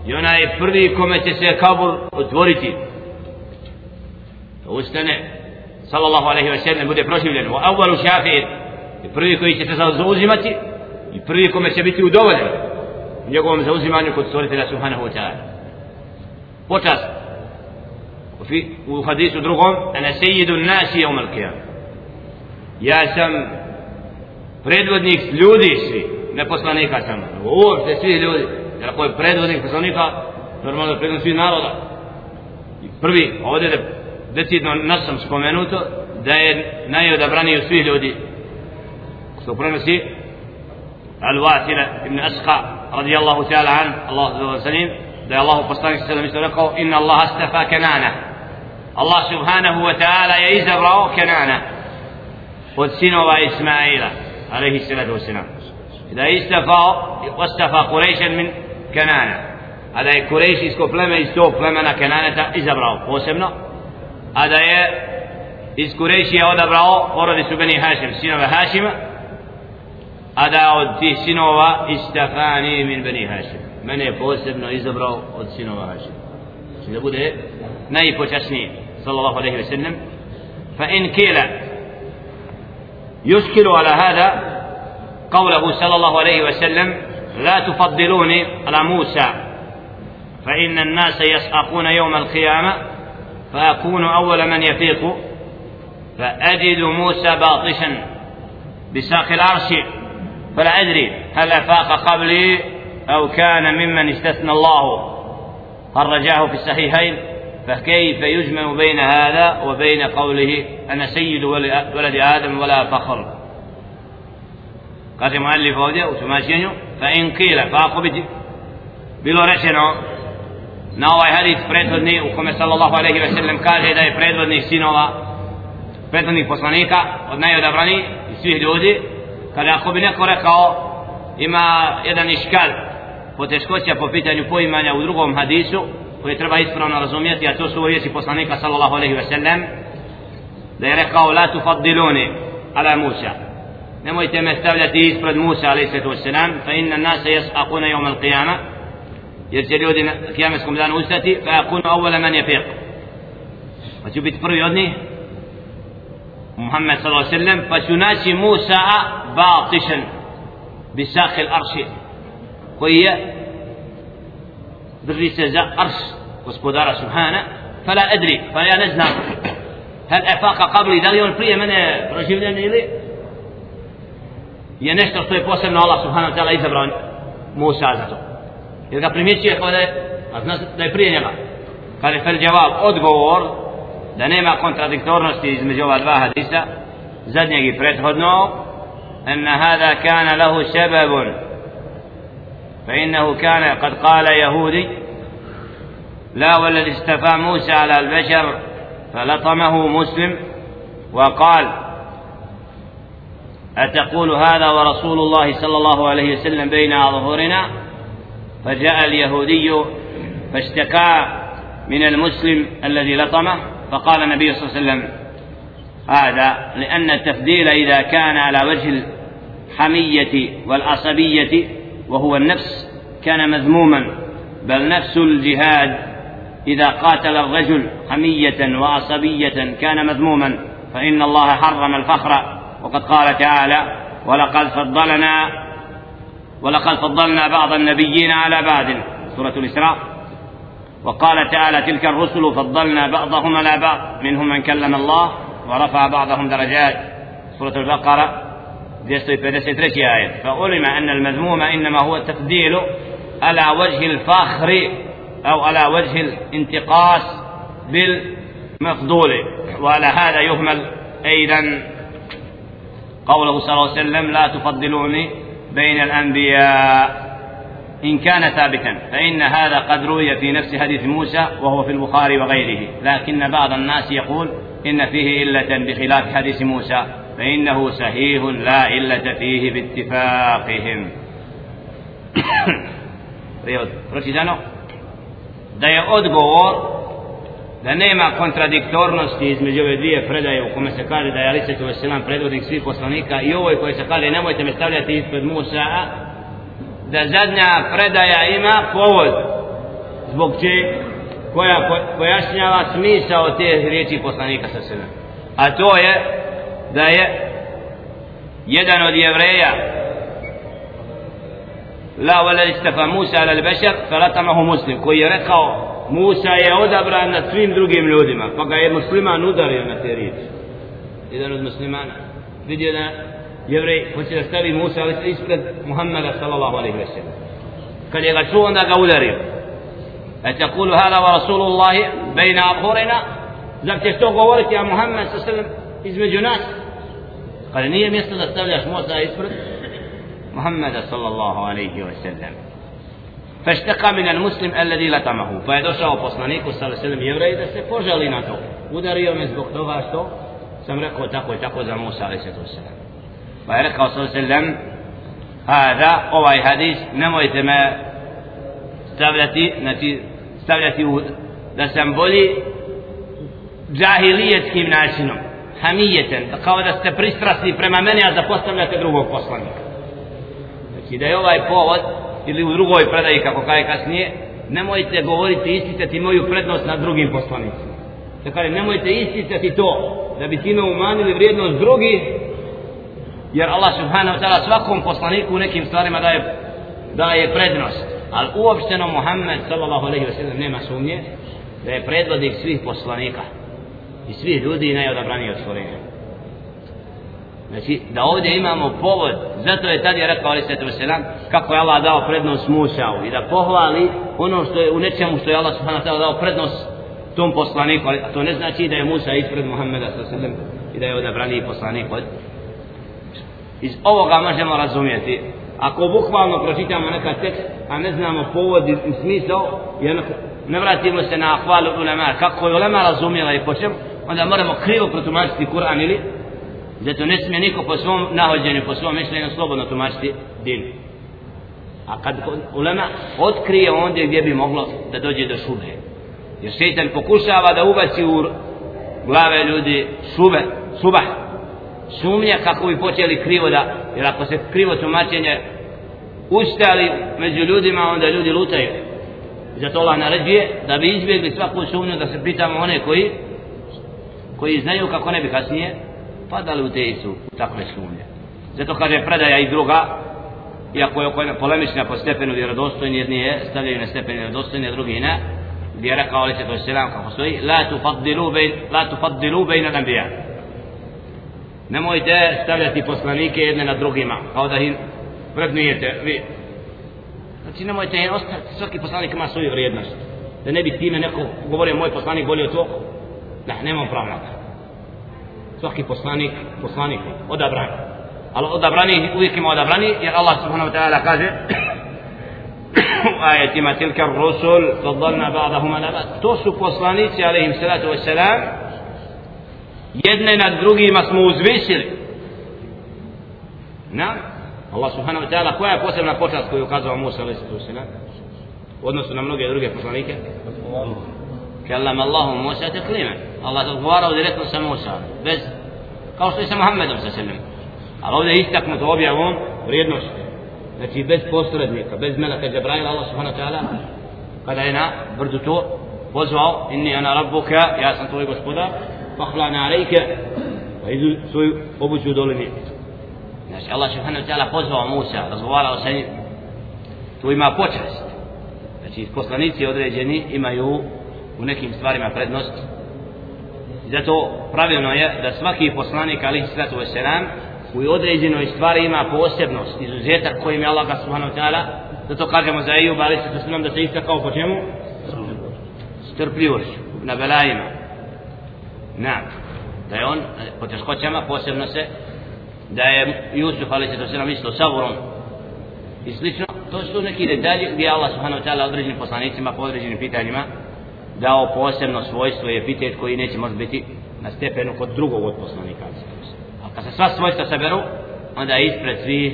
i onaj prvi kome će se kabur otvoriti ustane sallallahu alaihi wa sallam bude proživljen wa awwalu shafi'in i prvi koji će se zauzimati i prvi kome će biti udovoljen u njegovom zauzimanju kod stvoritelja subhanahu wa ta'ala počast وفي وحديث درغم أنا سيد الناس يوم القيامة ja sam predvodnik ljudi svi, ne poslanika sam, uopšte svi ljudi, jer ako je predvodnik poslanika, normalno je predvodnik svi naroda. I prvi, ovdje je decidno nas sam spomenuto, da je najodabraniji od svih ljudi, što prenosi? Al-Wasila ibn Asqa, radijallahu ta'ala an, Allah wa salim, da je Allah poslanik sallam isto rekao, inna Allah astafa kenana. Allah subhanahu wa ta'ala je izabrao Kenana. Od Ismaila alaihi salatu wasalam da je istafao ostafa Kurejšan min Kenana a da je Kurejšijsko pleme iz tog plemena Kenaneta izabrao posebno a da je iz Kurejšija odabrao porodicu Beni Hašim sinova Hašima a da od tih sinova istafani min Beni Hašim mene je posebno izabrao od sinova Hašima da bude najpočasniji صلى الله عليه وسلم فإن كيل يشكل على هذا قوله صلى الله عليه وسلم لا تفضلوني على موسى فإن الناس يسأقون يوم القيامة فأكون أول من يفيق فأجد موسى باطشا بساق العرش فلا أدري هل أفاق قبلي أو كان ممن استثنى الله. هل رجاه في الصحيحين. فكيف يجمع بين هذا وبين قوله أنا سيد ولد آدم ولا فخر قال مؤلف ovdje u tumačenju فإن قيل فاقو biti bilo rečeno na ovaj hadis prethodni u kome sallallahu alaihi wa sallam kaže da je predvodnik sinova predvodnik poslanika od najodabrani i svih ljudi kada ako bi neko rekao ima jedan iškal poteškoća po pitanju poimanja u drugom hadisu koje treba ispravno razumjeti, a to su riječi poslanika sallallahu alaihi ve sellem, da je rekao, la tufaddiluni ala Musa. Nemojte me stavljati ispred Musa alaihi sallatu wa sallam, fa inna nasa jasakuna jom al qiyama, jer će ljudi na kijameskom danu ustati, fa akunu awala man je fiq. Pa ću biti prvi od njih, Muhammed sallallahu alaihi sallam, pa ću naći Musa batišan, bisakh al gospodara Subhana fala edri pa ja ne znam hel efaka qabli da li on prije mene proživljen ili je nešto što je posebno Allah Subhanahu wa ta'ala izabrao Musa za to jer ga primjećuje kao da je a zna da je prije njega kada je fel djavab odgovor da nema kontradiktornosti između ova dva hadisa zadnjeg i prethodnog أن هذا كان له سبب فإنه كان قد قال يهودي لا والذي استفى موسى على البشر فلطمه مسلم وقال أتقول هذا ورسول الله صلى الله عليه وسلم بين أظهرنا فجاء اليهودي فاشتكى من المسلم الذي لطمه فقال النبي صلى الله عليه وسلم هذا لأن التفضيل إذا كان على وجه الحمية والعصبية وهو النفس كان مذموما بل نفس الجهاد إذا قاتل الرجل حمية وعصبية كان مذموما فإن الله حرم الفخر. وقد قال تعالى ولقد فضلنا ولقد فضلنا بعض النبيين على بعض سورة الإسراء. وقال تعالى تلك الرسل فضلنا بعضهم على بعض منهم من كلم الله ورفع بعضهم درجات سورة البقرة. 253 آية. فعلم أن المذموم إنما هو التفضيل على وجه الفخر أو على وجه الانتقاص بالمفضول. وعلى هذا يهمل أيضا قوله صلى الله عليه وسلم لا تفضلوني بين الأنبياء. إن كان ثابتا فإن هذا قد روي في نفس حديث موسى وهو في البخاري وغيره. لكن بعض الناس يقول إن فيه إلة بخلاف حديث موسى. فإنه صحيح لا إلة فيه باتفاقهم pročitano da je odgovor da nema kontradiktornosti između ove dvije predaje u kome se kaže da je Alicetu Veselam predvodnik svih poslanika i ovoj koji se kaže nemojte me stavljati ispred Musa da zadnja predaja ima povod zbog če koja pojašnjava smisao te riječi poslanika sa sebe a to je da je jedan od jevreja la wala istafa Musa ala al-bashar falatamahu muslim koji je rekao Musa je odabran nad svim drugim ljudima pa ga je musliman udario na te riječi jedan od muslimana vidio da jevrej hoće da stavi Musa ali ispred Muhammeda sallallahu alaihi wa sallam kad je ga čuo onda ga udario أتقول هذا ورسول الله بين أظهرنا zar ćeš to govoriti a Muhammed sa sallam između nas Kada nije mjesto da stavljaš Musa ispred Muhammeda sallallahu alaihi wa sallam. Fešteka minan muslim alladhi latamahu. Pa je došao poslaniku sallallahu alaihi wa sallam jevreji da se požali na to. Udario me zbog toga što sam rekao tako i tako za Musa alaihi wa sallam. Pa je rekao sallallahu alaihi wa ovaj hadis nemojte me stavljati, znači stavljati u da sam bolji džahilijetskim načinom hamijeten, kao da ste pristrasni prema meni, a da postavljate drugog poslanika. Znači da je ovaj povod, ili u drugoj predaji, kako kaže kasnije, nemojte govoriti isticati moju prednost nad drugim poslanicima. Dakle, nemojte isticati to, da bi time umanili vrijednost drugih, jer Allah subhanahu wa ta'ala svakom poslaniku u nekim stvarima daje, daje prednost. Ali uopšteno Muhammed sallallahu alaihi wa sallam nema sumnje da je predvodnik svih poslanika i svih ljudi najodabraniji od stvorenja. Znači, da ovdje imamo povod, zato je tad je rekao Ali Svetu Veselam, kako je Allah dao prednost Musa'u i da pohvali ono što je u nečemu što je Allah Subhanahu Ta'ala dao prednost tom poslaniku, ali to ne znači da je Musa ispred Muhammeda sallam i da je odabraniji poslanik od iz ovoga možemo razumjeti ako bukvalno pročitamo neka tekst a ne znamo povod i smisao i ne vratimo se na hvalu ulema kako je ulema razumjela i po čemu onda moramo krivo protumačiti Kur'an ili zato ne smije niko po svom nahođenju, po svom mišljenju slobodno tumačiti din. A kad ulema otkrije ondje gdje bi moglo da dođe do šube. Jer šeitan pokušava da ubaci u glave ljudi šube, subah, sumnja kako bi počeli krivo da, jer ako se krivo tumačenje ustali među ljudima, onda ljudi lutaju. Zato Allah naređuje da bi izbjegli svaku sumnju da se pitamo one koji koji znaju kako ne bi kasnije padali u te istu u takve sumnje. Zato kaže predaja i druga iako je koja polemična po stepenu vjerodostojni, jedni je stavljaju na stepen vjerodostojni, a drugi ne, gdje je rekao ali se to selam kako stoji, la tufaddilu bejn, la tufaddilu bejn al-anbiya. Nemojte stavljati poslanike jedne na drugima, kao da ih vrednujete vi. Znači nemojte ih ostaviti, svaki poslanik ima svoju vrijednost. Da ne bi time neko govorio moj poslanik bolje od tvog, da, nemam pravo. Svaki poslanik, poslanik, odabran. Ali odabrani, uvijek ima odabrani, jer Allah subhanahu wa ta'ala kaže u ajetima tilka rusul fadlalna ba'dahum ala ba'd. To su poslanici, alaihim salatu wa salam, jedne nad drugima smo uzvisili. Na, Allah subhanahu wa ta'ala, koja je posebna počast koju ukazao Musa, alaihim salatu wa salam, u odnosu na mnoge druge poslanike? Kallam Allahu Musa taklima. Allah odgovarao direktno sa Musa, bez, kao što je sa Muhammedom sa sallam. Ali ovdje je istaknuto objavom vrijednost. Znači bez posrednika, bez meleka Džabraila, Allah subhanahu wa ta'ala, kada je na brdu to pozvao, inni ana rabbuka, ja sam tvoj gospodar, fahlana alejke, pa idu svoju obuću u dolini. Znači Allah subhanahu wa ta'ala pozvao Musa, razgovarao sa njim, tu ima počast. Znači poslanici određeni imaju u nekim stvarima prednost. Zato pravilno je da svaki poslanik alihi sallatu wasalam u određenoj stvari ima posebnost, izuzetak kojim je Allah subhanahu wa ta'ala, zato kažemo za Ejub alihi sallatu wasalam da se istakao po čemu? Strpljivošću, na belajima. Na, da je on po teškoćama posebno se da je Jusuf ali se to se nam isto saburom i slično, to su neki detalji gdje Allah subhanahu wa ta'ala određenim poslanicima po određenim pitanjima dao posebno svojstvo i epitet koji neće možda biti na stepenu kod drugog od poslanika. A kad se sva svojstva saberu, onda je ispred svih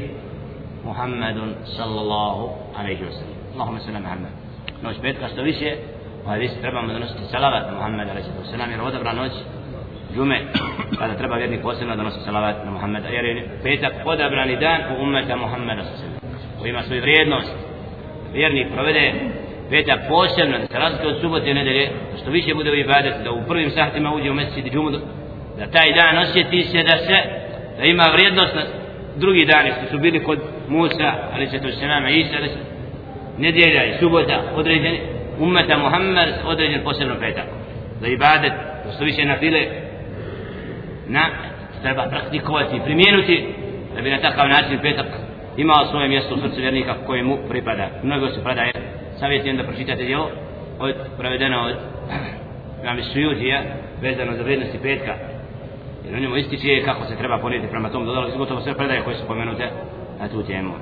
Muhammedun sallallahu alaihi wa sallam. Allahumma sallam Muhammed. Noć petka što više, ovaj vis trebamo donositi salavat na Muhammed alaihi wa sallam, jer odabra noć džume, kada treba vjernik posebno donositi salavat na Muhammeda, jer je petak odabrani dan u ummeta Muhammeda sallallahu alaihi wa sallam, koji ima svoju vrijednost. Vjernik provede peta posebno, da se razlika od subote i nedelje, što više bude u ibadet, da u prvim sahtima uđe u mesec i džumu, da taj dan osjeti se da se, da ima vrijednost na drugi dani što su bili kod Musa, ali se to se nama Isa, ali se nedjelja i subota određeni, ummeta Muhammed određen posebno petak. Za ibadet, da što više na file, na, treba praktikovati i primijenuti, da bi na takav način petak imao svoje mjesto u srcu vjernika koje mu pripada. Mnogo se predaje savjetujem da pročitate djelo od, prevedeno od Imam Sujutija vezano za vrijednosti petka jer u njemu ističe kako se treba ponijeti prema tom dodalo gotovo sve predaje koje su pomenute na tu temu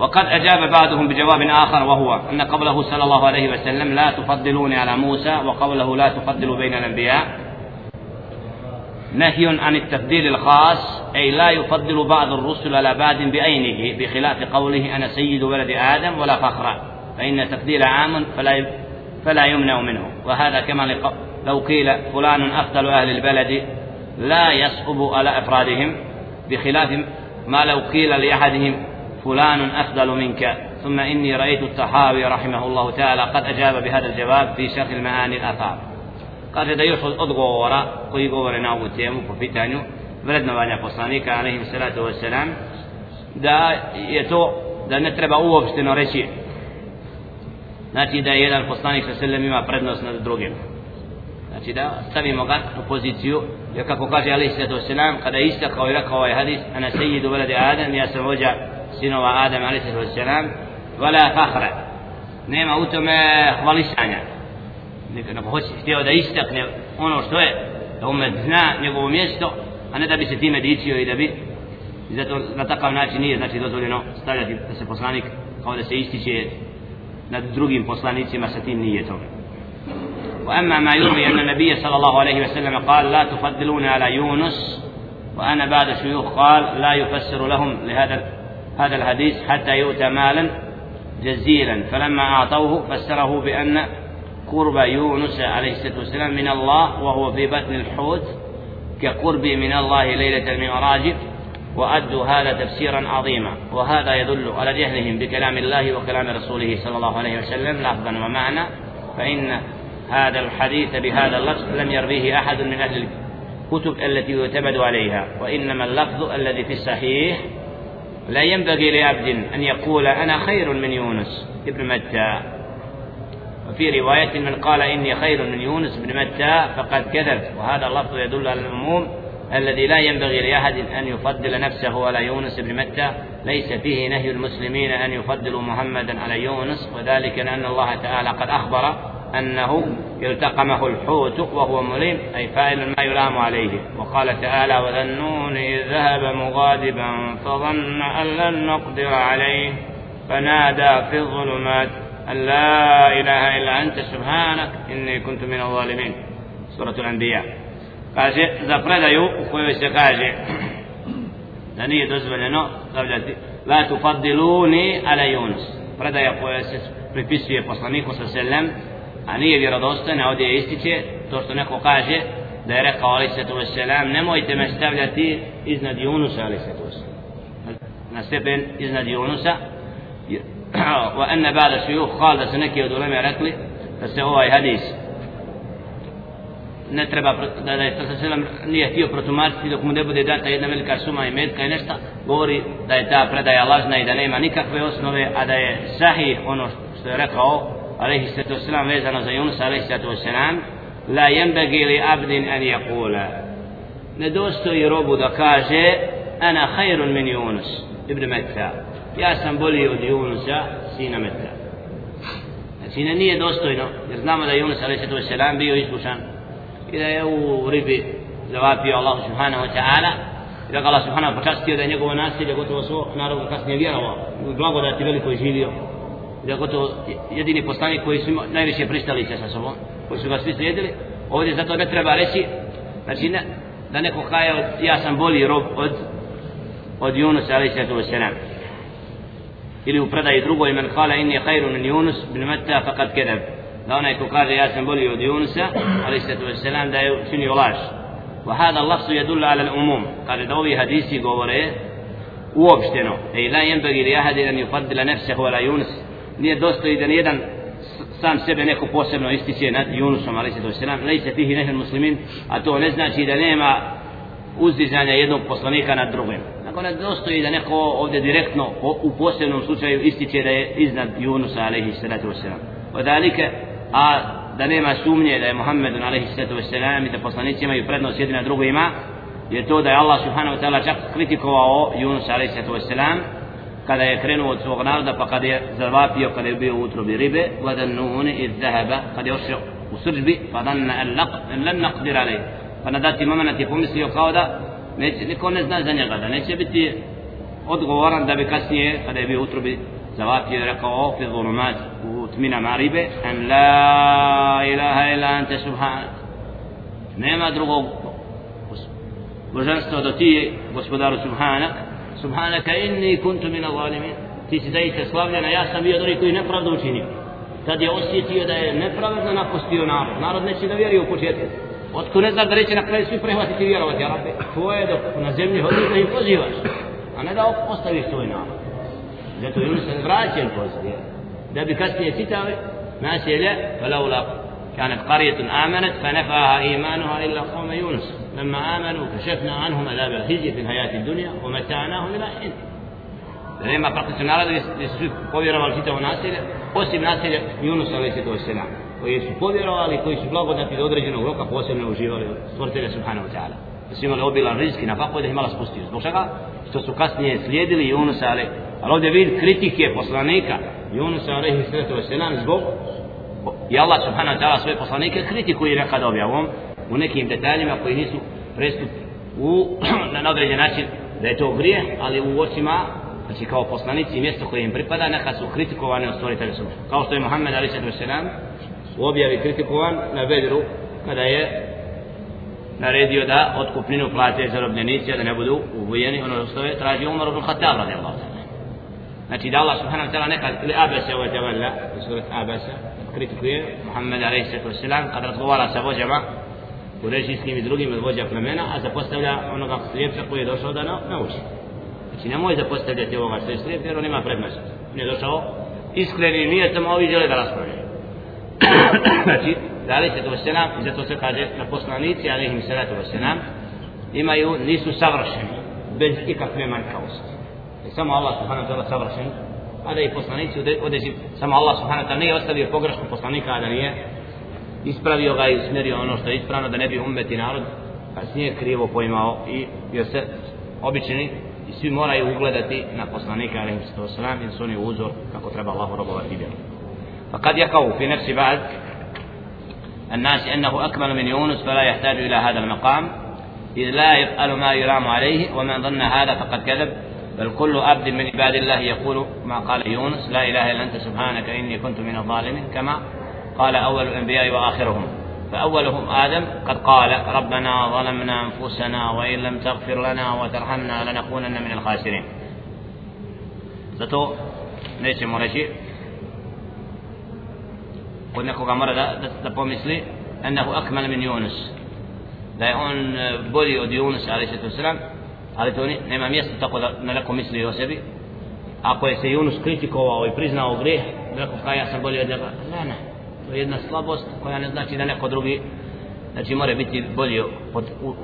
وقد أجاب بعضهم بجواب آخر وهو أن قوله صلى الله عليه وسلم لا تفضلوني على موسى وقوله لا تفضلوا بين الأنبياء نهي عن التفضيل الخاص أي لا يفضل بعض الرسل على بعض بعينه بخلاف قوله أنا سيد ولد آدم ولا فخر. فإن تفضيل عام فلا فلا يمنع منه. وهذا كما لو قيل فلان أفضل أهل البلد لا يصعب على أفرادهم بخلاف ما لو قيل لأحدهم فلان أفضل منك. ثم إني رأيت التحاوي رحمه الله تعالى قد أجاب بهذا الجواب في شرح المعاني الآثار kaže da još od odgovora koji govore na ovu temu po pitanju vrednovanja poslanika alaihim salatu wasalam da je to da ne treba uopšteno reći. Znači da je jedan poslanik sa selem ima prednost nad drugim. Znači da stavimo ga u poziciju jer kako kaže alaihim salatu wasalam kada je istakao i rekao ovaj hadis ana sejidu velade Adam ja sam vođa sinova Adam alaihim salatu wasalam vala fahra nema u tome hvalisanja. Nego hoće htio da istakne ono što je da umet zna njegovo mjesto a ne da bi se time dičio i da bi i zato na takav način nije znači dozvoljeno stavljati da se poslanik kao da se ističe nad drugim poslanicima sa tim nije to وأما ما يروي أن النبي صلى الله عليه وسلم قال لا تفضلون على يونس وأنا بعد الشيوخ قال لا يفسر لهم لهذا هذا الحديث حتى يؤتى مالا جزيلا فلما أعطوه فسره بأن قرب يونس عليه الصلاة والسلام من الله وهو في بطن الحوت كقربه من الله ليلة المعراج وأدوا هذا تفسيرا عظيما. وهذا يدل على جهلهم بكلام الله وكلام رسوله صلى الله عليه وسلم لفظا ومعنى. فإن هذا الحديث بهذا اللفظ لم يرويه أحد من أهل الكتب التي يعتمد عليها. وإنما اللفظ الذي في الصحيح لا ينبغي لعبد أن يقول أنا خير من يونس ابن متى. وفي رواية من قال إني خير من يونس بن متى فقد كذب وهذا اللفظ يدل على العموم الذي لا ينبغي لأحد أن يفضل نفسه على يونس بن متى. ليس فيه نهي المسلمين أن يفضلوا محمدا على يونس وذلك لأن الله تعالى قد أخبر أنه التقمه الحوت وهو مليم أي فاعل ما يلام عليه. وقال تعالى وذنون إذ ذهب مغاضبا فظن أن لن نقدر عليه. فنادى في الظلمات. أن لا إله إلا أنت سبحانك إني كنت من الظالمين سورة الأنبياء kaže za predaju u kojoj se kaže da nije dozvoljeno stavljati la tufaddiluni ala Yunus predaja koja se pripisuje poslaniku sa selem a nije vjerodostojna ovdje je ističe to što neko kaže da je rekao ali se to selam nemojte me stavljati iznad Yunusa ali se to na stepen iznad Yunusa wa anna ba'da shuyukh qala da se neki od ulema rekli da se ovaj hadis ne treba da da je to selam nije htio protumačiti dok mu ne bude data jedna velika suma i metka i nešto govori da je ta predaja lažna i da nema nikakve osnove a da je sahih ono što je rekao alejhi sallatu vesselam vezano za Yunus alejhi sallatu vesselam la yanbaghi li abdin an yaqula. Ne dostoji robu da kaže ana khairun min Yunus ibn Matta ja sam bolji od Junusa, sina Meta. znači ne nije dostojno jer znamo da je Yunus alejhi bio iskušan i da je u ribi zavapio Allah subhanahu wa ta'ala i da ga Allah subhanahu počastio da je njegovo nasilje gotovo svo narodu kasnije vjerovao. Da blagodati veliko je živio. I da gotovo jedini poslanik koji su najviše pristali se sa sobom koji su ga svi slijedili. Ovdje zato ne treba reći znači ne, da neko kaje ja sam bolji rob od od Yunus alaihi sallatu wasalam ili u predaji drugoj men kala inni khairu min Yunus bin Matta faqad kedab da onaj ko kaže ja sam bolji od Junusa, ali se to selam da je učinio laž. Wa hada lafzu yadullu ala al-umum. Kaže da ovi hadisi govore uopšteno. Ej la yenbagi li ahadi an yufaddila nafsahu ala Yunus. Nije dostoji da nijedan sam sebe neko posebno ističe nad Junusom, ali se to selam, lejse fihi nehel muslimin, a to ne znači da nema uzdizanja jednog poslanika nad drugim. Dakle, ne dostoji da neko ovdje direktno u posebnom slučaju ističe da je iznad Junusa, alaihi salatu wasalam. Wadalike, a da nema sumnje da je Muhammed alejhi salatu vesselam i da poslanici imaju prednost jedni na drugima je to da je Allah subhanahu wa ta'ala čak kritikovao Yunus alejhi salatu vesselam kada je krenuo od svog naroda pa kada je zavapio kada je bio u utrobi ribe vadan iz zahaba kada je ošao u srđbi laq an lan naqdir alayh pa na dati moment je pomislio kao da neće, niko ne zna za njega da neće biti odgovoran da bi kasnije kada je bio utrubi, utrobi i rekao, rekao fi zulumat u tminama ribe an la ilaha ila ante subhanak nema drugog božanstva do ti gospodaru subhanak. Subhanaka inni kuntu min zalimin ti si zaista slavljena ja sam bio od koji nepravdu učinio. Tad je osjetio da je nepravedno napustio narod. Narod neće da vjeri u početku. Otko ne znaš da reće na kraju svi prehvatiti vjerovati, Arabe? Tvoje dok na zemlji hodiš da im pozivaš, a ne da ostaviš svoj narod. zato Yunus se vraća poslije da bi kasnije čitali naselje فلولا كانت قرية آمنت فنفعها إيمانها إلا قوم يونس لما آمنوا كشفنا عنهم عذاب الخزي في الحياة الدنيا ومتعناهم إلى حين nema praktično naroda gdje su svi povjerovali čitavo naselje, osim naselja Yunus a.s. koji su povjerovali, koji su blagodati do određenog roka posebno uživali stvoritelja Subhanahu wa ta'ala. Da su imali obilan rizki na pakoj da ih mala spustio. Zbog čega? Što su kasnije slijedili Yunus a.s. Ali ovdje vid kritike poslanika Junusa, alaihi sallatu wasalam zbog i Allah subhanahu wa ta'ala svoje poslanike kritikuje nekada objavom u nekim detaljima koji nisu prestup u, na određen način da je to grije, ali u očima znači kao poslanici i mjesto koje im pripada neka su kritikovane od stvoritelja Subhanahu. kao što je Muhammed alaihi sallatu wasalam objavi kritikovan na Bedru kada je naredio da otkupninu plate zarobljenici da ne budu ubojeni ono što je tražio Umar ibn Khattab radijallahu ta'ala Znači da Allah subhanahu wa ta'ala nekad ili abese wa tawalla u surat abese kritikuje Muhammed alaihi sallatu wasalam kad razgovara sa vođama u režijskim i drugim od vođa plemena a zapostavlja onoga slijepca koji je došao da nauči znači nemoj zapostavljati ovoga što je slijep jer on ima prednost on je došao iskreni nije samo ovi žele da raspravljaju znači da alaihi sallatu wasalam i zato se kaže na poslanici alaihi sallatu wasalam imaju nisu savršeni bez ikakve manjkavosti je samo Allah subhanahu wa ta'ala savršen, a da i poslanici određi, samo Allah subhanahu wa ta'ala nije ostavio pogrešku poslanika, a da nije ispravio ga i usmjerio ono što je ispravno, da ne bi umet i narod kasnije krivo poimao i jer se obični i svi moraju ugledati na poslanika alaihi sallam jer su oni uzor kako treba Allahu robovati vjeru. فقد يقع في نفس بعض الناس أنه أكمل من يونس فلا يحتاج إلى هذا المقام إذ لا يفعل ما يرام عليه ومن ظن هذا فقد كذب. بل كل عبد من عباد الله يقول ما قال يونس لا إله إلا أنت سبحانك إني كنت من الظالمين. كما قال أول الأنبياء وآخرهم. فأولهم آدم قد قال ربنا ظلمنا أنفسنا وإن لم تغفر لنا وترحمنا لنكونن من الخاسرين. Zato nećemo reći kod nekoga mora da, da, da pomisli ennehu akmal min Yunus. Da je on e, bolji od Yunus ali se to sram ali to nema mjesta tako da neko misli o sebi. Ako je se Yunus kritikovao i priznao greh rekao kao ja sam bolji od njega. Ne ne to je jedna slabost koja ne znači da neko drugi znači mora biti bolji od u,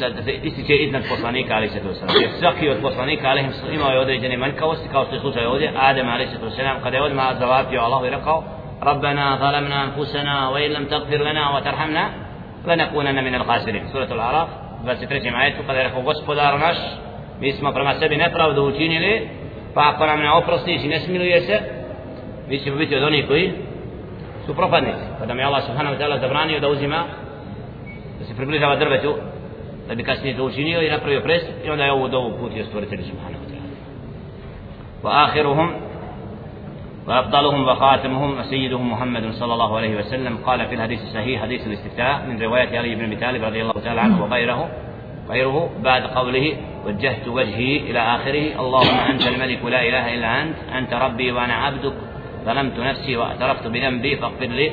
da, da se ističe iznad poslanika ali se to sram jer svaki od poslanika ali imao je određene manjkavosti kao što je slučaj ovdje Adem ali se to sram kada je odmah zavapio Allah i rekao ربنا ظلمنا أنفسنا وإن لم تغفر لنا وترحمنا لنكونن من الخاسرين سورة الأعراف 23. ajetu kada je rekao gospodar naš mi smo prema sebi nepravdu učinili pa ako nam ne oprostiš i ne smiluje se mi ćemo biti od onih koji su propadnici kada mi Allah subhanahu wa ta'ala zabranio da uzima da se približava drvetu da bi kasnije to učinio i napravio prestup i onda je ovu dovu putio stvoritelj subhanahu wa ta'ala wa akhiruhum وأفضلهم وخاتمهم وسيدهم محمد صلى الله عليه وسلم. قال في الحديث الصحيح حديث الاستفتاء من رواية علي بن أبي طالب رضي الله تعالى عنه وغيره غيره بعد قوله وجهت وجهي إلى آخره اللهم أنت الملك لا إله إلا أنت أنت ربي وأنا عبدك ظلمت نفسي واعترفت بذنبي فاغفر لي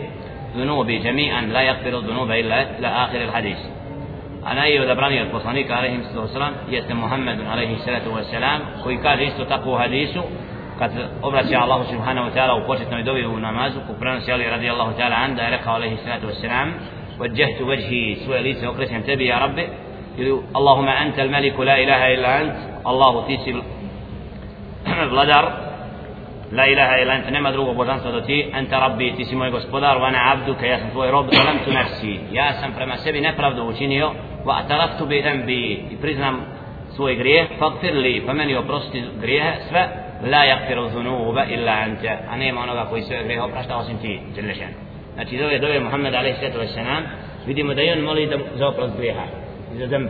ذنوبي جميعا لا يغفر الذنوب إلا إلى آخر الحديث. أنا أيها الأبراني البصانيك عليه الصلاة والسلام؟ يتم محمد عليه الصلاة والسلام. إستو تقوى حديثه kad obraća Allahu subhanahu wa ta'ala u početnoj dobi u namazu ko prenosi Ali radijallahu ta'ala an da je rekao alaihi salatu wassalam وجهت وجهي svoje lice okrećem tebi ja rabbi ili Allahuma anta al-malik la ilaha illa ant Allahu ti si vladar la ilaha illa ant nema drugog božanstva do ti anta rabbi ti si moj gospodar wa ana abduka ja sam tvoj rob zalamtu nafsi ja sam prema sebi nepravdu učinio wa ataraftu bi dhanbi i priznam svoj grijeh fagfir li pa meni oprosti grijehe sve la yaghfiru dhunuba illa anta a nema onoga koji sve grehe oprašta osim ti Đelešan znači dove dove Muhammed wassalam vidimo da je on moli da za oprost grijeha i za zemb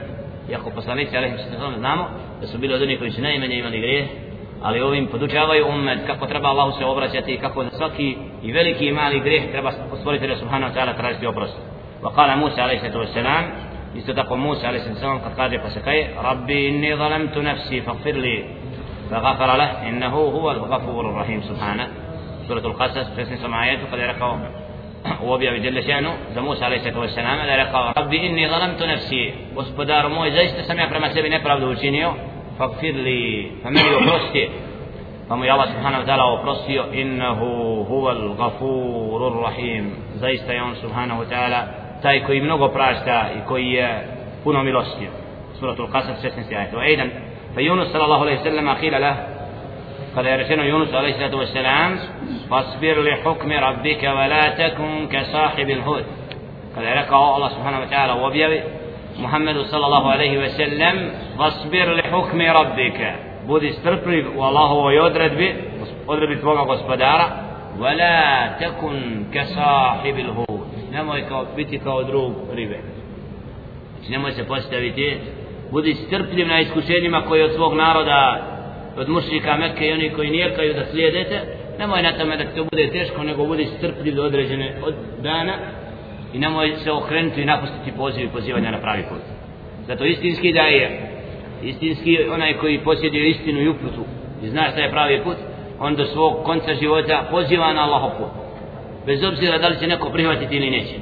iako poslanici sallatu znamo da su bili od onih koji su najmanje imali grijeh ali ovim podučavaju ummet kako treba Allahu se obraćati kako za svaki i veliki i mali grijeh treba stvoriti da subhanahu wa ta'ala tražiti oprost وقال موسى عليه الصلاة والسلام isto tako Musa alaihi sallam kad kaže pa se kaje Rabbi inni zalamtu nafsi faghfir li فغفر له إنه هو الغفور الرحيم. سبحانه. سورة القصص فسن سمعيته قد يرقوا هو بيا بجل شأنه. زموس عليه الصلاة والسلام قد يرقوا ربي إني ظلمت نفسي. وسبدار موي زيست سمي أكرم سبي نفر عبد فاغفر لي فمني وفرستي فمي الله سبحانه وتعالى وفرستي إنه هو الغفور الرحيم. زيست يون سبحانه وتعالى. تاي كوي منوغو براشتا كوي كونو ميلوستي سورة القصص فسن سمعيته وأيضا فيونس صلى الله عليه وسلم قيل له قد يرسل يونس عليه الصلاة والسلام فاصبر لحكم ربك ولا تكن كصاحب الهود قد يرقى الله سبحانه وتعالى وبيبي محمد صلى الله عليه وسلم فاصبر لحكم ربك. استرقب والله هو يدرد بي odredbi tvoga gospodara ولا تكن كصاحب الهود nemoj kao, biti kao drug ribe. Znači nemoj se postaviti budi strpljiv na iskušenjima koje od svog naroda od mušrika Mekke i oni koji nijekaju da slijedete. Nemoj na tome da to bude teško nego budi strpljiv do određene od dana i nemoj se okrenuti i napustiti poziv i pozivanja na pravi put. Zato istinski da je istinski onaj koji posjeduje istinu i uputu i zna šta je pravi put on do svog konca života poziva na Allahov put. Bez obzira da li će neko prihvatiti ili neće.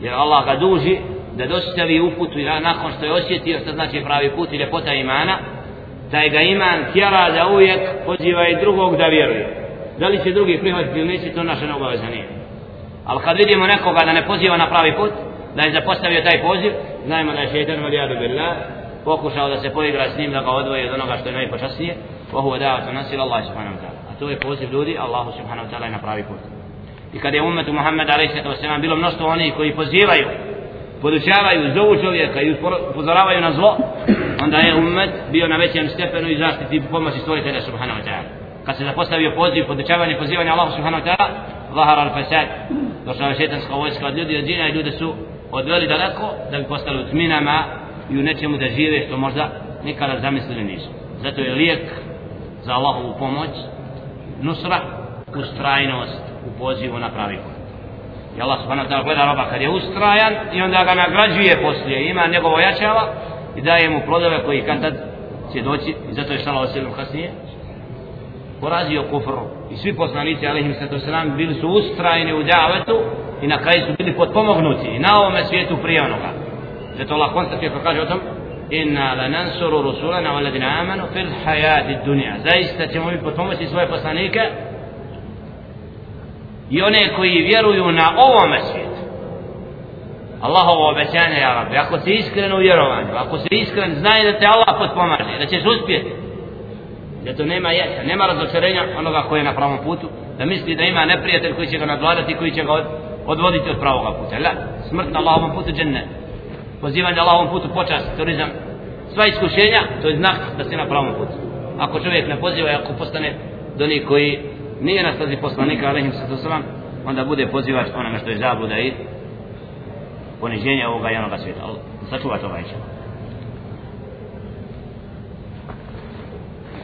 Jer Allah ga duži da dostavi uputu i nakon što je osjetio što znači pravi put i ljepota imana taj ga iman tjera da uvijek poziva i drugog da vjeruje. Da li će drugi prihvatiti ili neće to naša obaveza nije. Ali kad vidimo nekoga da ne poziva na pravi put da je zapostavio taj poziv znajmo da je šeitan valijadu billah pokušao da se poigra s njim da ga odvoji od onoga što je najpočasnije wa huwa الناس إلى Allah subhanahu wa ta'ala. A to je poziv ljudi Allahu subhanahu wa ta'ala na pravi put. I kada je ummetu Muhammed a.s. bilo mnoštvo onih koji pozivaju podučavaju, zovu čovjeka i upozoravaju na zlo onda je ummet bio na većem stepenu i zaštiti pomoći stvoritelja subhanahu wa ta'ala. Kad se zapostavio poziv, podučavanje, pozivanje Allahu subhanahu wa ta'ala zahar al-fasad došla je šetanska vojska od ljudi od džina i ljude su odveli daleko da bi postali u tminama i u nečemu da žive što možda nikada zamislili nisu. Zato je lijek za Allahovu pomoć nusra ustrajnost u pozivu na pravi put i Allah subhanahu ta'ala gleda roba kad je ustrajan i onda ga nagrađuje poslije. Ima njegovo jačava i daje mu plodove koji kad tad će doći i zato je šala osilom kasnije porazio kufru i svi poslanici alaihim sato selam bili su ustrajni u davetu i na kraju su bili potpomognuti i na ovome svijetu prije onoga. Zato Allah konstatuje kako kaže o tom inna lanansuru rusulana waladina amanu fil hayati dunja zaista ćemo mi potpomoći svoje poslanike i one koji vjeruju na ovome svijetu. Allahovo obećanje ja rabbi ako si iskren u vjerovanju ako si iskren znaj da te Allah potpomaže da ćeš uspjeti da to nema jesa nema razočarenja onoga koji je na pravom putu da misli da ima neprijatelj koji će ga nadvladati koji će ga od, odvoditi od pravog puta. La smrt na Allahovom putu džennet pozivanje na Allahovom putu počast turizam sva iskušenja to je znak da si na pravom putu. Ako čovjek ne poziva ako postane do njih koji nije na stazi poslanika alaihim sallam onda bude pozivač onome što je zabluda i poniženja ovoga i onoga svijeta sačuva toga ića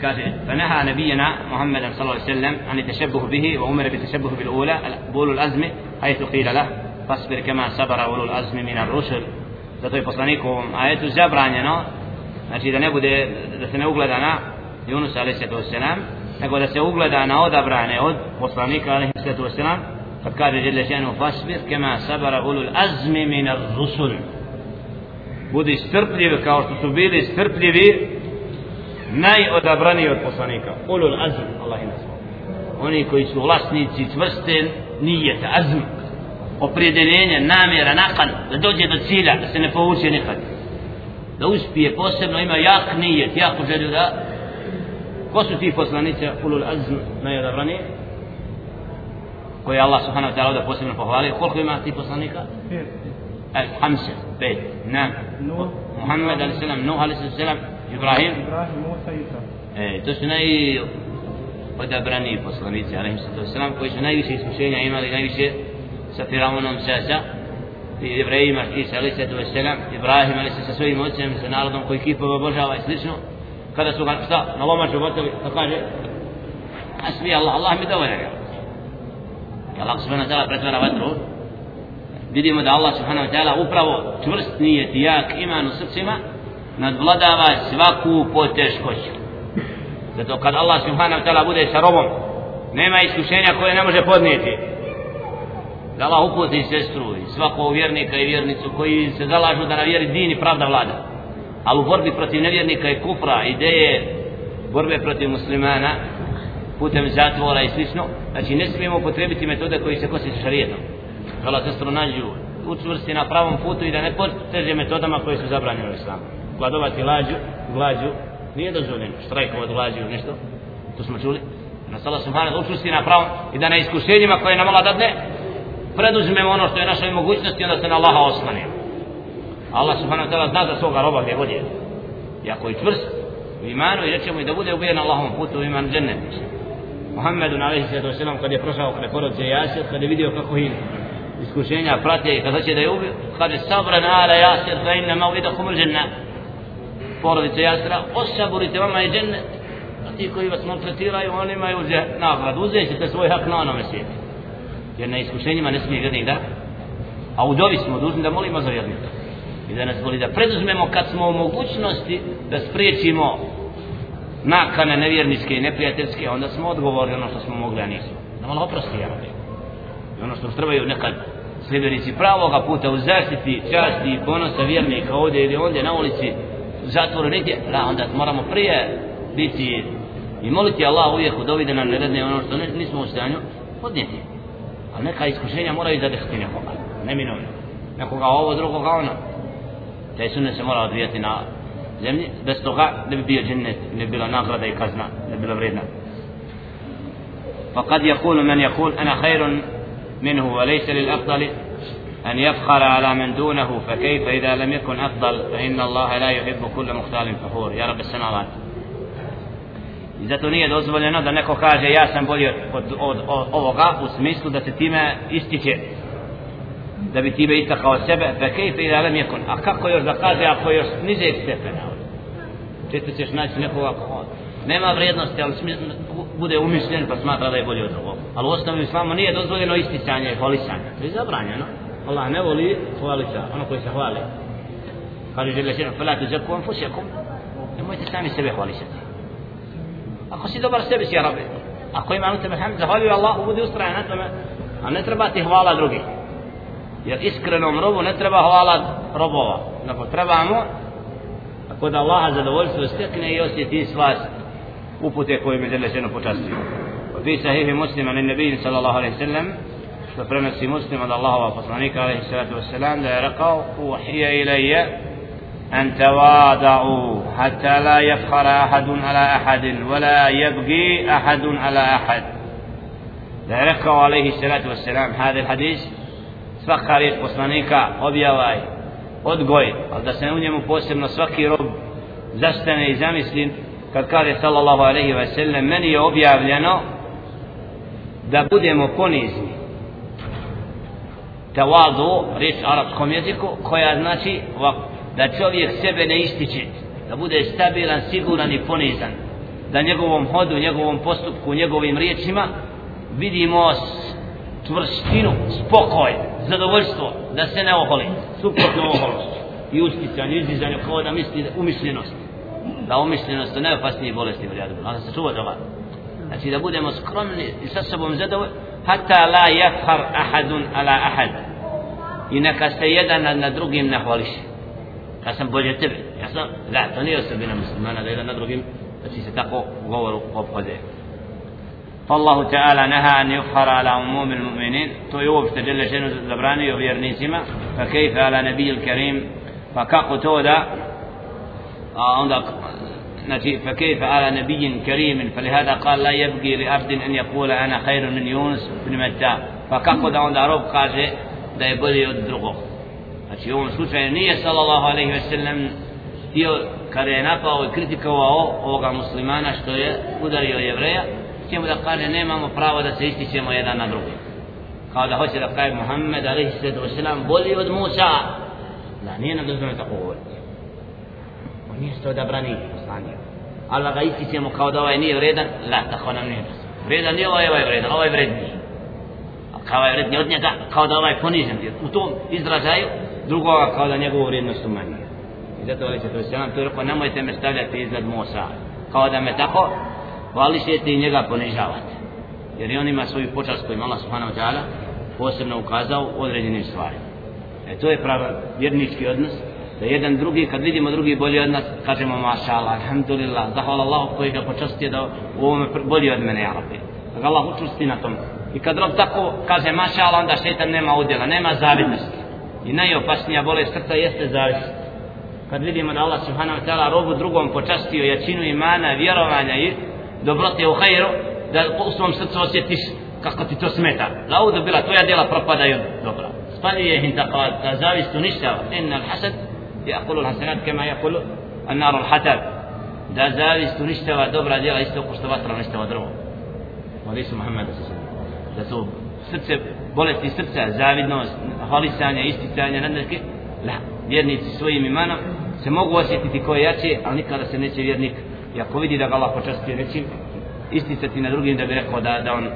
kaže فنهى نبينا محمد صلى الله عليه وسلم عن التشبه به وأمر بالتشبه بالأولى بول الأزم حيث قيل له فاصبر كما صبر أولو الأزم من الرسل zato je poslaniku ajetu zabranjeno znači da ne bude da se ne ugleda na Yunus alaihi sallam nego da se ugleda na odabrane od poslanika alaihi sallatu wasalam kad kaže žele ženu fasbir kema sabara ulul azmi min ar rusul budi strpljiv kao što su bili strpljivi najodabraniji od poslanika. Ulul azm Allah ima oni koji su vlasnici čvrste nijeta azm opredeljenje, namjera, nakan da dođe do cilja, da se ne povuče nikad. Da uspije posebno ima jak nijet, jako želju da ko su ti poslanice ulul azm najodabrani koje Allah subhanahu wa ta'ala ovdje posebno pohvalio koliko ima ti poslanika? pet hamse, pet, nam Muhammed a.s. Nuh a.s. Ibrahim Ibrahim, Musa, Isa e, to su naj odabrani poslanici a.s. koji su najviše iskušenja imali najviše sa Firaunom Sasa i Ibrahima Isa a.s. Ibrahim a.s. sa svojim ocem sa narodom koji kipove obožava i slično kada su ga šta na lomaču bacili da pa kaže asmi Allah Allah mi dovoljan. Je i Allah subhanahu wa ta'ala pretvara vatru. Vidimo da Allah subhanahu wa ta'ala upravo čvrst nije jak iman u srcima nadvladava svaku poteškoću. Zato kad Allah subhanahu wa ta'ala bude sa robom nema iskušenja koje ne može podnijeti. Da Allah uputi sestru i svakog vjernika i vjernicu koji se zalažu da na vjeri din i pravda vlada ali u borbi protiv nevjernika i kufra, ideje borbe protiv muslimana, putem zatvora i slično, znači ne smijemo potrebiti metode koji se kosi sa šarijetom. Hvala sestru nađu učvrsti na pravom putu i da ne poteže metodama koje su zabranjene u islamu. Gladovati lađu, glađu, nije dozvoljeno, štrajkovati glađu nešto, to smo čuli. Na sala subhanahu učvrsti na pravom i da na iskušenjima koje nam Allah dadne, preduzmemo ono što je našoj mogućnosti onda se na Allaha oslanimo. Allah subhanahu wa ta'ala zna za svoga roba gdje god je. I ako je čvrst u imanu i rećemo i da bude ubijen Allahom putu u iman džennet. Muhammedun alaihi sallatu wasallam kad je prošao kada porodce Jasir, kad je vidio kako ih iskušenja prate i kada će da je ubio, kaže sabran ala Jasir fa inna mavida kumul džennet. Porodice Jasira, osaburite vama je džennet. A ti koji vas maltretiraju, oni imaju nagradu. uzećete ćete svoj hak na onome svijetu. Jer na iskušenjima ne smije vjernik da a u dovi smo dužni da molimo za vjernika i da nas voli da preduzmemo kad smo u mogućnosti da spriječimo nakane nevjerničke i neprijateljske onda smo odgovorni ono što smo mogli a nismo. Da malo oprosti ja i ono što trebaju nekad sljedenici pravoga puta u zaštiti časti i ponosa vjernika ovdje ili ondje na ulici zatvoru negdje da onda moramo prije biti i moliti Allah uvijek u dovi da nam ne redne ono što ne, nismo u stanju podnijeti. Ali neka iskušenja moraju zadehati nekoga neminovno. Nekoga ovo drugoga ono. taj sunnet se mora odvijati na zemlji, bez toga ne bi bio džennet, ne bi فقد يقول من يقول أنا خير منه وليس للأفضل أن يفخر على من دونه فكيف إذا لم يكن أفضل؟ فإن الله لا يحب كل مختال فخور. يا رب السنوات إذا تنية دوزبل ينظر نكو خارج ياسا بولي أو أو أو أو da bi time istakao sebe fe kejfe i da jekon a kako još da kaže ako još nižeg stepena? Često ćeš naći nekoga ko nema vrijednosti ali smi, bude umišljen pa smatra da je bolje od drugog. Ali u osnovi islamu nije dozvoljeno isticanje i hvalisanje. To je zabranjeno. Allah ne voli hvalica ono koji se hvali. Kaže žele šeru felatu zaku anfusijakum nemojte sami sebe hvalisati. Ako si dobar sebi si ja rabi ako ima u tebe hamd zahvalio Allahu budi ustrajan na tome. A ne treba ti hvala drugih. Jer iskrenom robu ne treba hvala robova. Ako trebamo, ako da Allaha zadovoljstvo stekne i osjeti slast upute koju mi žele ženu počastio. Fi sahihi muslima ni nebijin sallallahu alaihi sallam što prenosi muslima da Allahova poslanika alaihi salatu wasalam da je rekao uhije ilaje أن توادعوا حتى لا يفخر أحد على أحد ولا يبقي أحد على أحد ذلك عليه الصلاة والسلام هذا الحديث svaka poslanika objavaj odgoj ali da se u njemu posebno svaki rob zastane i zamisli kad kaže sallallahu alaihi wa sallam meni je objavljeno da budemo ponizni. Tawadu riječ arapskom jeziku koja znači da čovjek sebe ne ističe da bude stabilan, siguran i ponizan. Da njegovom hodu, njegovom postupku, njegovim riječima vidimo čvrstinu, spokoj, zadovoljstvo, da se ne oholi, suprotno oholost i usticanje, izdizanje, kao da misli umišljenost. Da umišljenost to najopasnije bolesti u rjadu, se čuva toga. Znači da budemo skromni i sa sobom zadovoljni, hatta la jafhar ahadun ala ahad. I neka se jedan nad na drugim ne hvališe. Ja sam bolje tebe. Ja sam, da, to nije osobina muslimana da jedan na drugim, znači se tako govoru obhode. فالله تعالى نهى أن يفخر على عموم المؤمنين. طيوب تجل شنو زبراني وبيرنيسما فكيف على نبي الكريم؟ فكاقتو دا آه، فكيف على نبي كريم؟ فلهذا قال لا يبقي لعبد أن يقول أنا خير من يونس بن متى. فكاقو دا عند رب قاجة دا يبلي الدرغو يونس وسعينية صلى الله عليه وسلم. تيو كرينا فهو كريتيكو وهو وغا مسلمان اشتوية ودريو يبريا. Kritikovao je da kaže nemamo pravo da se ističemo jedan na drugi. Kao da hoće da kaže Muhammed alaihi sallatu wasalam bolji od Musa. Da nije nam dozvoljeno tako govoriti. On nije sto da brani poslanio Allah ga ističemo kao da ovaj nije vredan la tako nam nije vredan nije ovaj, ovaj vredan ovaj vredniji. A kao ovaj vredniji od njega kao da ovaj ponižen u tom izražaju drugoga kao da njegovu vrijednost umanjuje. I zato alaihi sallatu wasalam to je rekao nemojte me stavljati iznad Musa. Kao da me tako hvališete i njega ponižavate. Jer i on ima svoju počast koju Allah subhanahu wa ta'ala posebno ukazao u određenim stvarima. E to je pravi vjernički odnos, da jedan drugi, kad vidimo drugi bolji od nas, kažemo maša Allah, alhamdulillah, zahvala Allah koji ga počastio da u ovome bolji od mene, ja rabbi. Da ga Allah učusti na tom. I kad rob tako kaže maša Allah, onda šetan nema udjela, nema zavidnosti. I najopasnija bolest srca jeste zavidnost. Kad vidimo da Allah subhanahu wa ta'ala robu drugom počastio jačinu imana, vjerovanja i dobrote u hajru, da u svom srcu osjetiš kako ti to smeta. Laudu bila tvoja djela propadaju dobra. Spaljuje ih tako da zavist uništava. Inna al-hasad yakulu al-hasanat kama yakulu an-nar al-hatab. Da zavist uništava dobra djela isto kao što vatra uništava drvo. Hadisu Muhammeda da to srce, bolesti srca, zavidnost, hvalisanje, isticanje, nadneke, la, vjernici svojim imanom se mogu osjetiti koje jače, ali nikada se neće vjernik i ako vidi da ga Allah počastio nečim isticati na drugim da bi rekao da, da on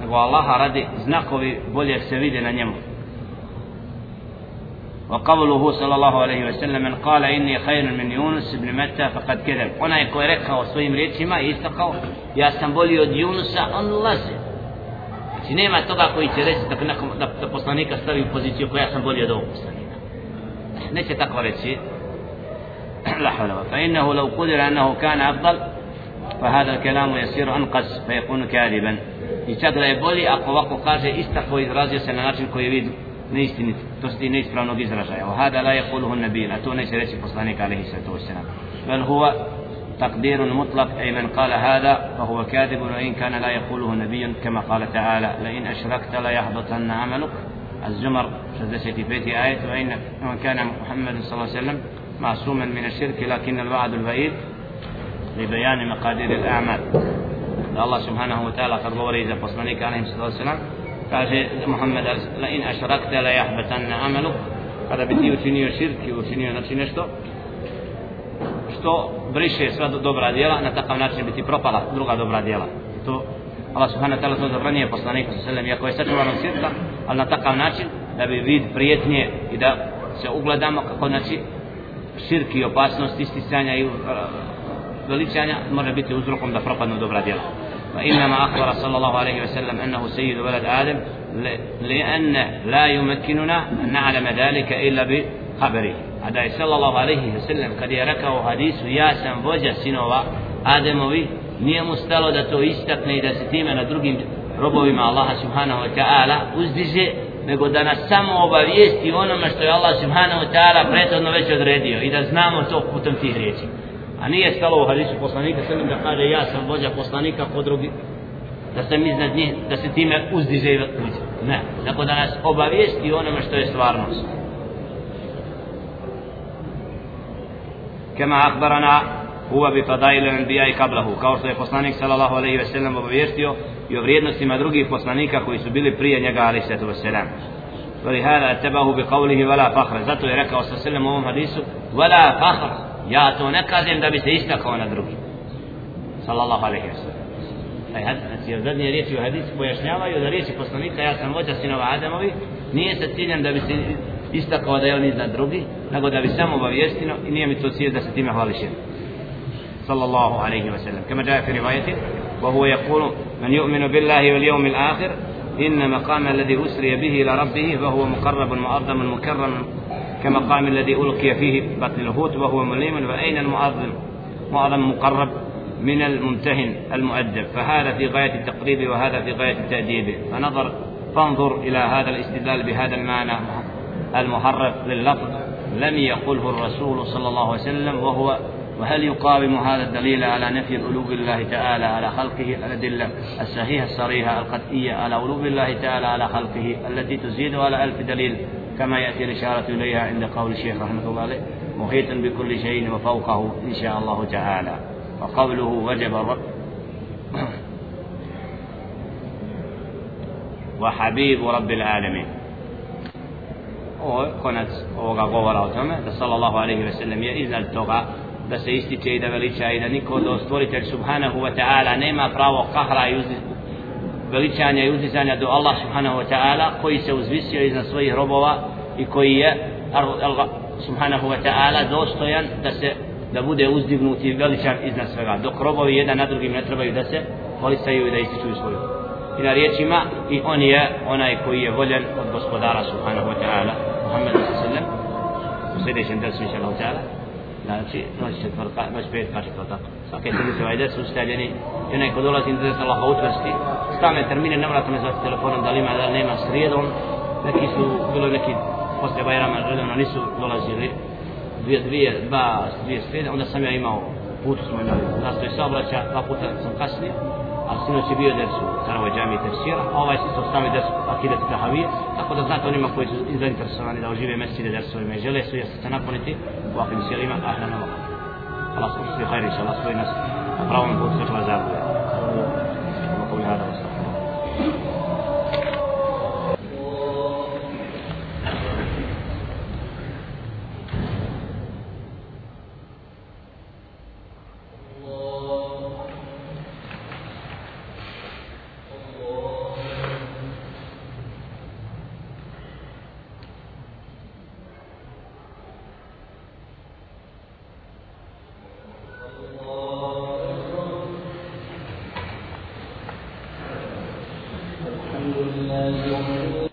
nego Allaha radi znakovi bolje se vide na njemu وقوله صلى الله عليه وسلم من قال إني خير من يونس بن متى فقد كذب ona je ko je rekao svojim riječima i istakao ja sam bolji od Junusa on laze znači nema toga koji će reći da, da, da poslanika stavi u poziciju koja sam bolji od ovog poslanika neće tako reći لا حول ولا فإنه لو قدر أنه كان أفضل فهذا الكلام يصير أنقص فيكون كاذبا I čak da je bolji ako ovako kaže istako izrazio se na način koji vidi neistinit, to ste neispravnog izražaja. O hada la je kuluhu nabila, to neće reći alaihi sallatu wasalam. بل هو تقدير مطلق أي من قال هذا فهو كاذب وإن كان لا يقوله نبي كما قال تعالى لئن أشركت ليحبطن عملك الزمر 65 آية وإن كان محمد صلى الله عليه وسلم معصوما من الشرك لكن الوعد البعيد لبيان مقادير الأعمال الله سبحانه وتعالى قد govori za poslanika alaihi sallallahu sallam kaže Muhammed la in ašrakte la jahbetanna amalu kada bi ti učinio širk i učinio znači nešto što briše sva dobra djela na takav način bi ti propala druga dobra djela to Allah subhanahu wa ta'ala to zabranije poslaniku sallam iako je sačuvan od širka ali na takav način da bi vid prijetnije i da se ugledamo kako znači širki i opasnost isticanja i uh, veličanja može biti uzrokom da propadnu dobra djela وإنما أخبر صلى الله عليه وسلم أنه سيد ولد آدم لأن لا يمكننا أن نعلم ذلك إلا بخبره هذا صلى الله عليه وسلم قد يركه حديث يا سم vođa sinova Ademovi nije mu stalo da to istakne i da se time na drugim robovima Allaha subhanahu wa ta'ala uzdiže nego da nas samo obavijesti onome što je Allah subhanahu wa ta'ala prethodno već odredio i da znamo to putem tih riječi a nije stalo u hadisu poslanika sallam da kaže ja sam vođa poslanika po drugi da sam iznad njih da se time uzdiže ne, tako da nas obavijesti onome što je stvarnost كما أخبرنا هو بفضائل الأنبياء قبله kao što je poslanik sallallahu alejhi ve sellem obavijestio i o vrijednostima drugih poslanika koji su bili prije njega alejhi salatu vesselam ولهذا اتبعه بقوله ولا فخر zato je rekao sa sellem u ovom hadisu ولا فخر ja to ne kažem da bi se istakao na drugi sallallahu alejhi ve sellem taj hadis znači zadnje riječi u hadisu pojašnjavaju da riječi poslanika ja sam vođa sinova Adamovi nije sa ciljem da bi se istakao da je on iznad drugi nego da bi samo obavijestino i nije mi to cilj da se time hvališ صلى الله عليه وسلم كما جاء في رواية وهو يقول من يؤمن بالله واليوم الآخر إن مقام الذي أسري به إلى ربه فهو مقرب معظم مكرم كمقام الذي ألقي فيه بطن الهوت وهو مليم فأين المعظم معظم مقرب من الممتهن المؤدب فهذا في غاية التقريب وهذا في غاية التأديب فنظر فانظر إلى هذا الاستدلال بهذا المعنى المحرف لللفظ لم يقله الرسول صلى الله عليه وسلم وهو وهل يقاوم هذا الدليل على نفي الألوب الله تعالى على خلقه الأدلة الصحيحة الصريحة القطعية على ألوب الله تعالى على خلقه التي تزيد على ألف دليل كما يأتي الإشارة إليها عند قول الشيخ رحمة الله عليه محيطا بكل شيء وفوقه إن شاء الله تعالى. وقوله وجب الرب وحبيب رب العالمين. Ovo je konac ovoga govora o tome da sallallahu alaihi ve sellem je iznad toga da se ističe i da veliča i da niko do stvoritelj subhanahu wa ta'ala nema pravo kahra i uzdiz, veličanja i uzdizanja do Allah subhanahu wa ta'ala koji se uzvisio iznad svojih robova i koji je Allah subhanahu wa ta'ala dostojan da se da bude uzdignut i veličan iznad svega dok robovi jedan na drugim ne trebaju da se policaju i da ističuju svoju. I na riječima i on je onaj koji je voljen od gospodara subhanahu wa ta'ala Muhammed sallam. U sljedećem dersu inša Allah ta'ala znači noć četvrka, noć petka četvrta. Svake sedmice ovaj ders ustavljeni i onaj ko dolazi da se Allah utvrsti stane termine ne morate me zvati telefonom da li ima da li nema srijedom. Neki su bilo neki posle Bajrama redovno nisu dolazili. Dvije, dvije, dva, dvije srijede onda sam ja imao put smo imali nastoj saobraća dva puta sam kasnije a sinoć je bio ders u Saravoj džami tefsira, a ovaj se ostane ders Akidat tahavije, tako da znate onima koji su zainteresovani da ožive mesečine dersovima i žele su jeste se napuniti u ovakvim sjelima, ahlan Allah. Allah smo svi hajri, Allah svoj nas na pravom putu sve čela zabuje. Allah koji hada vas.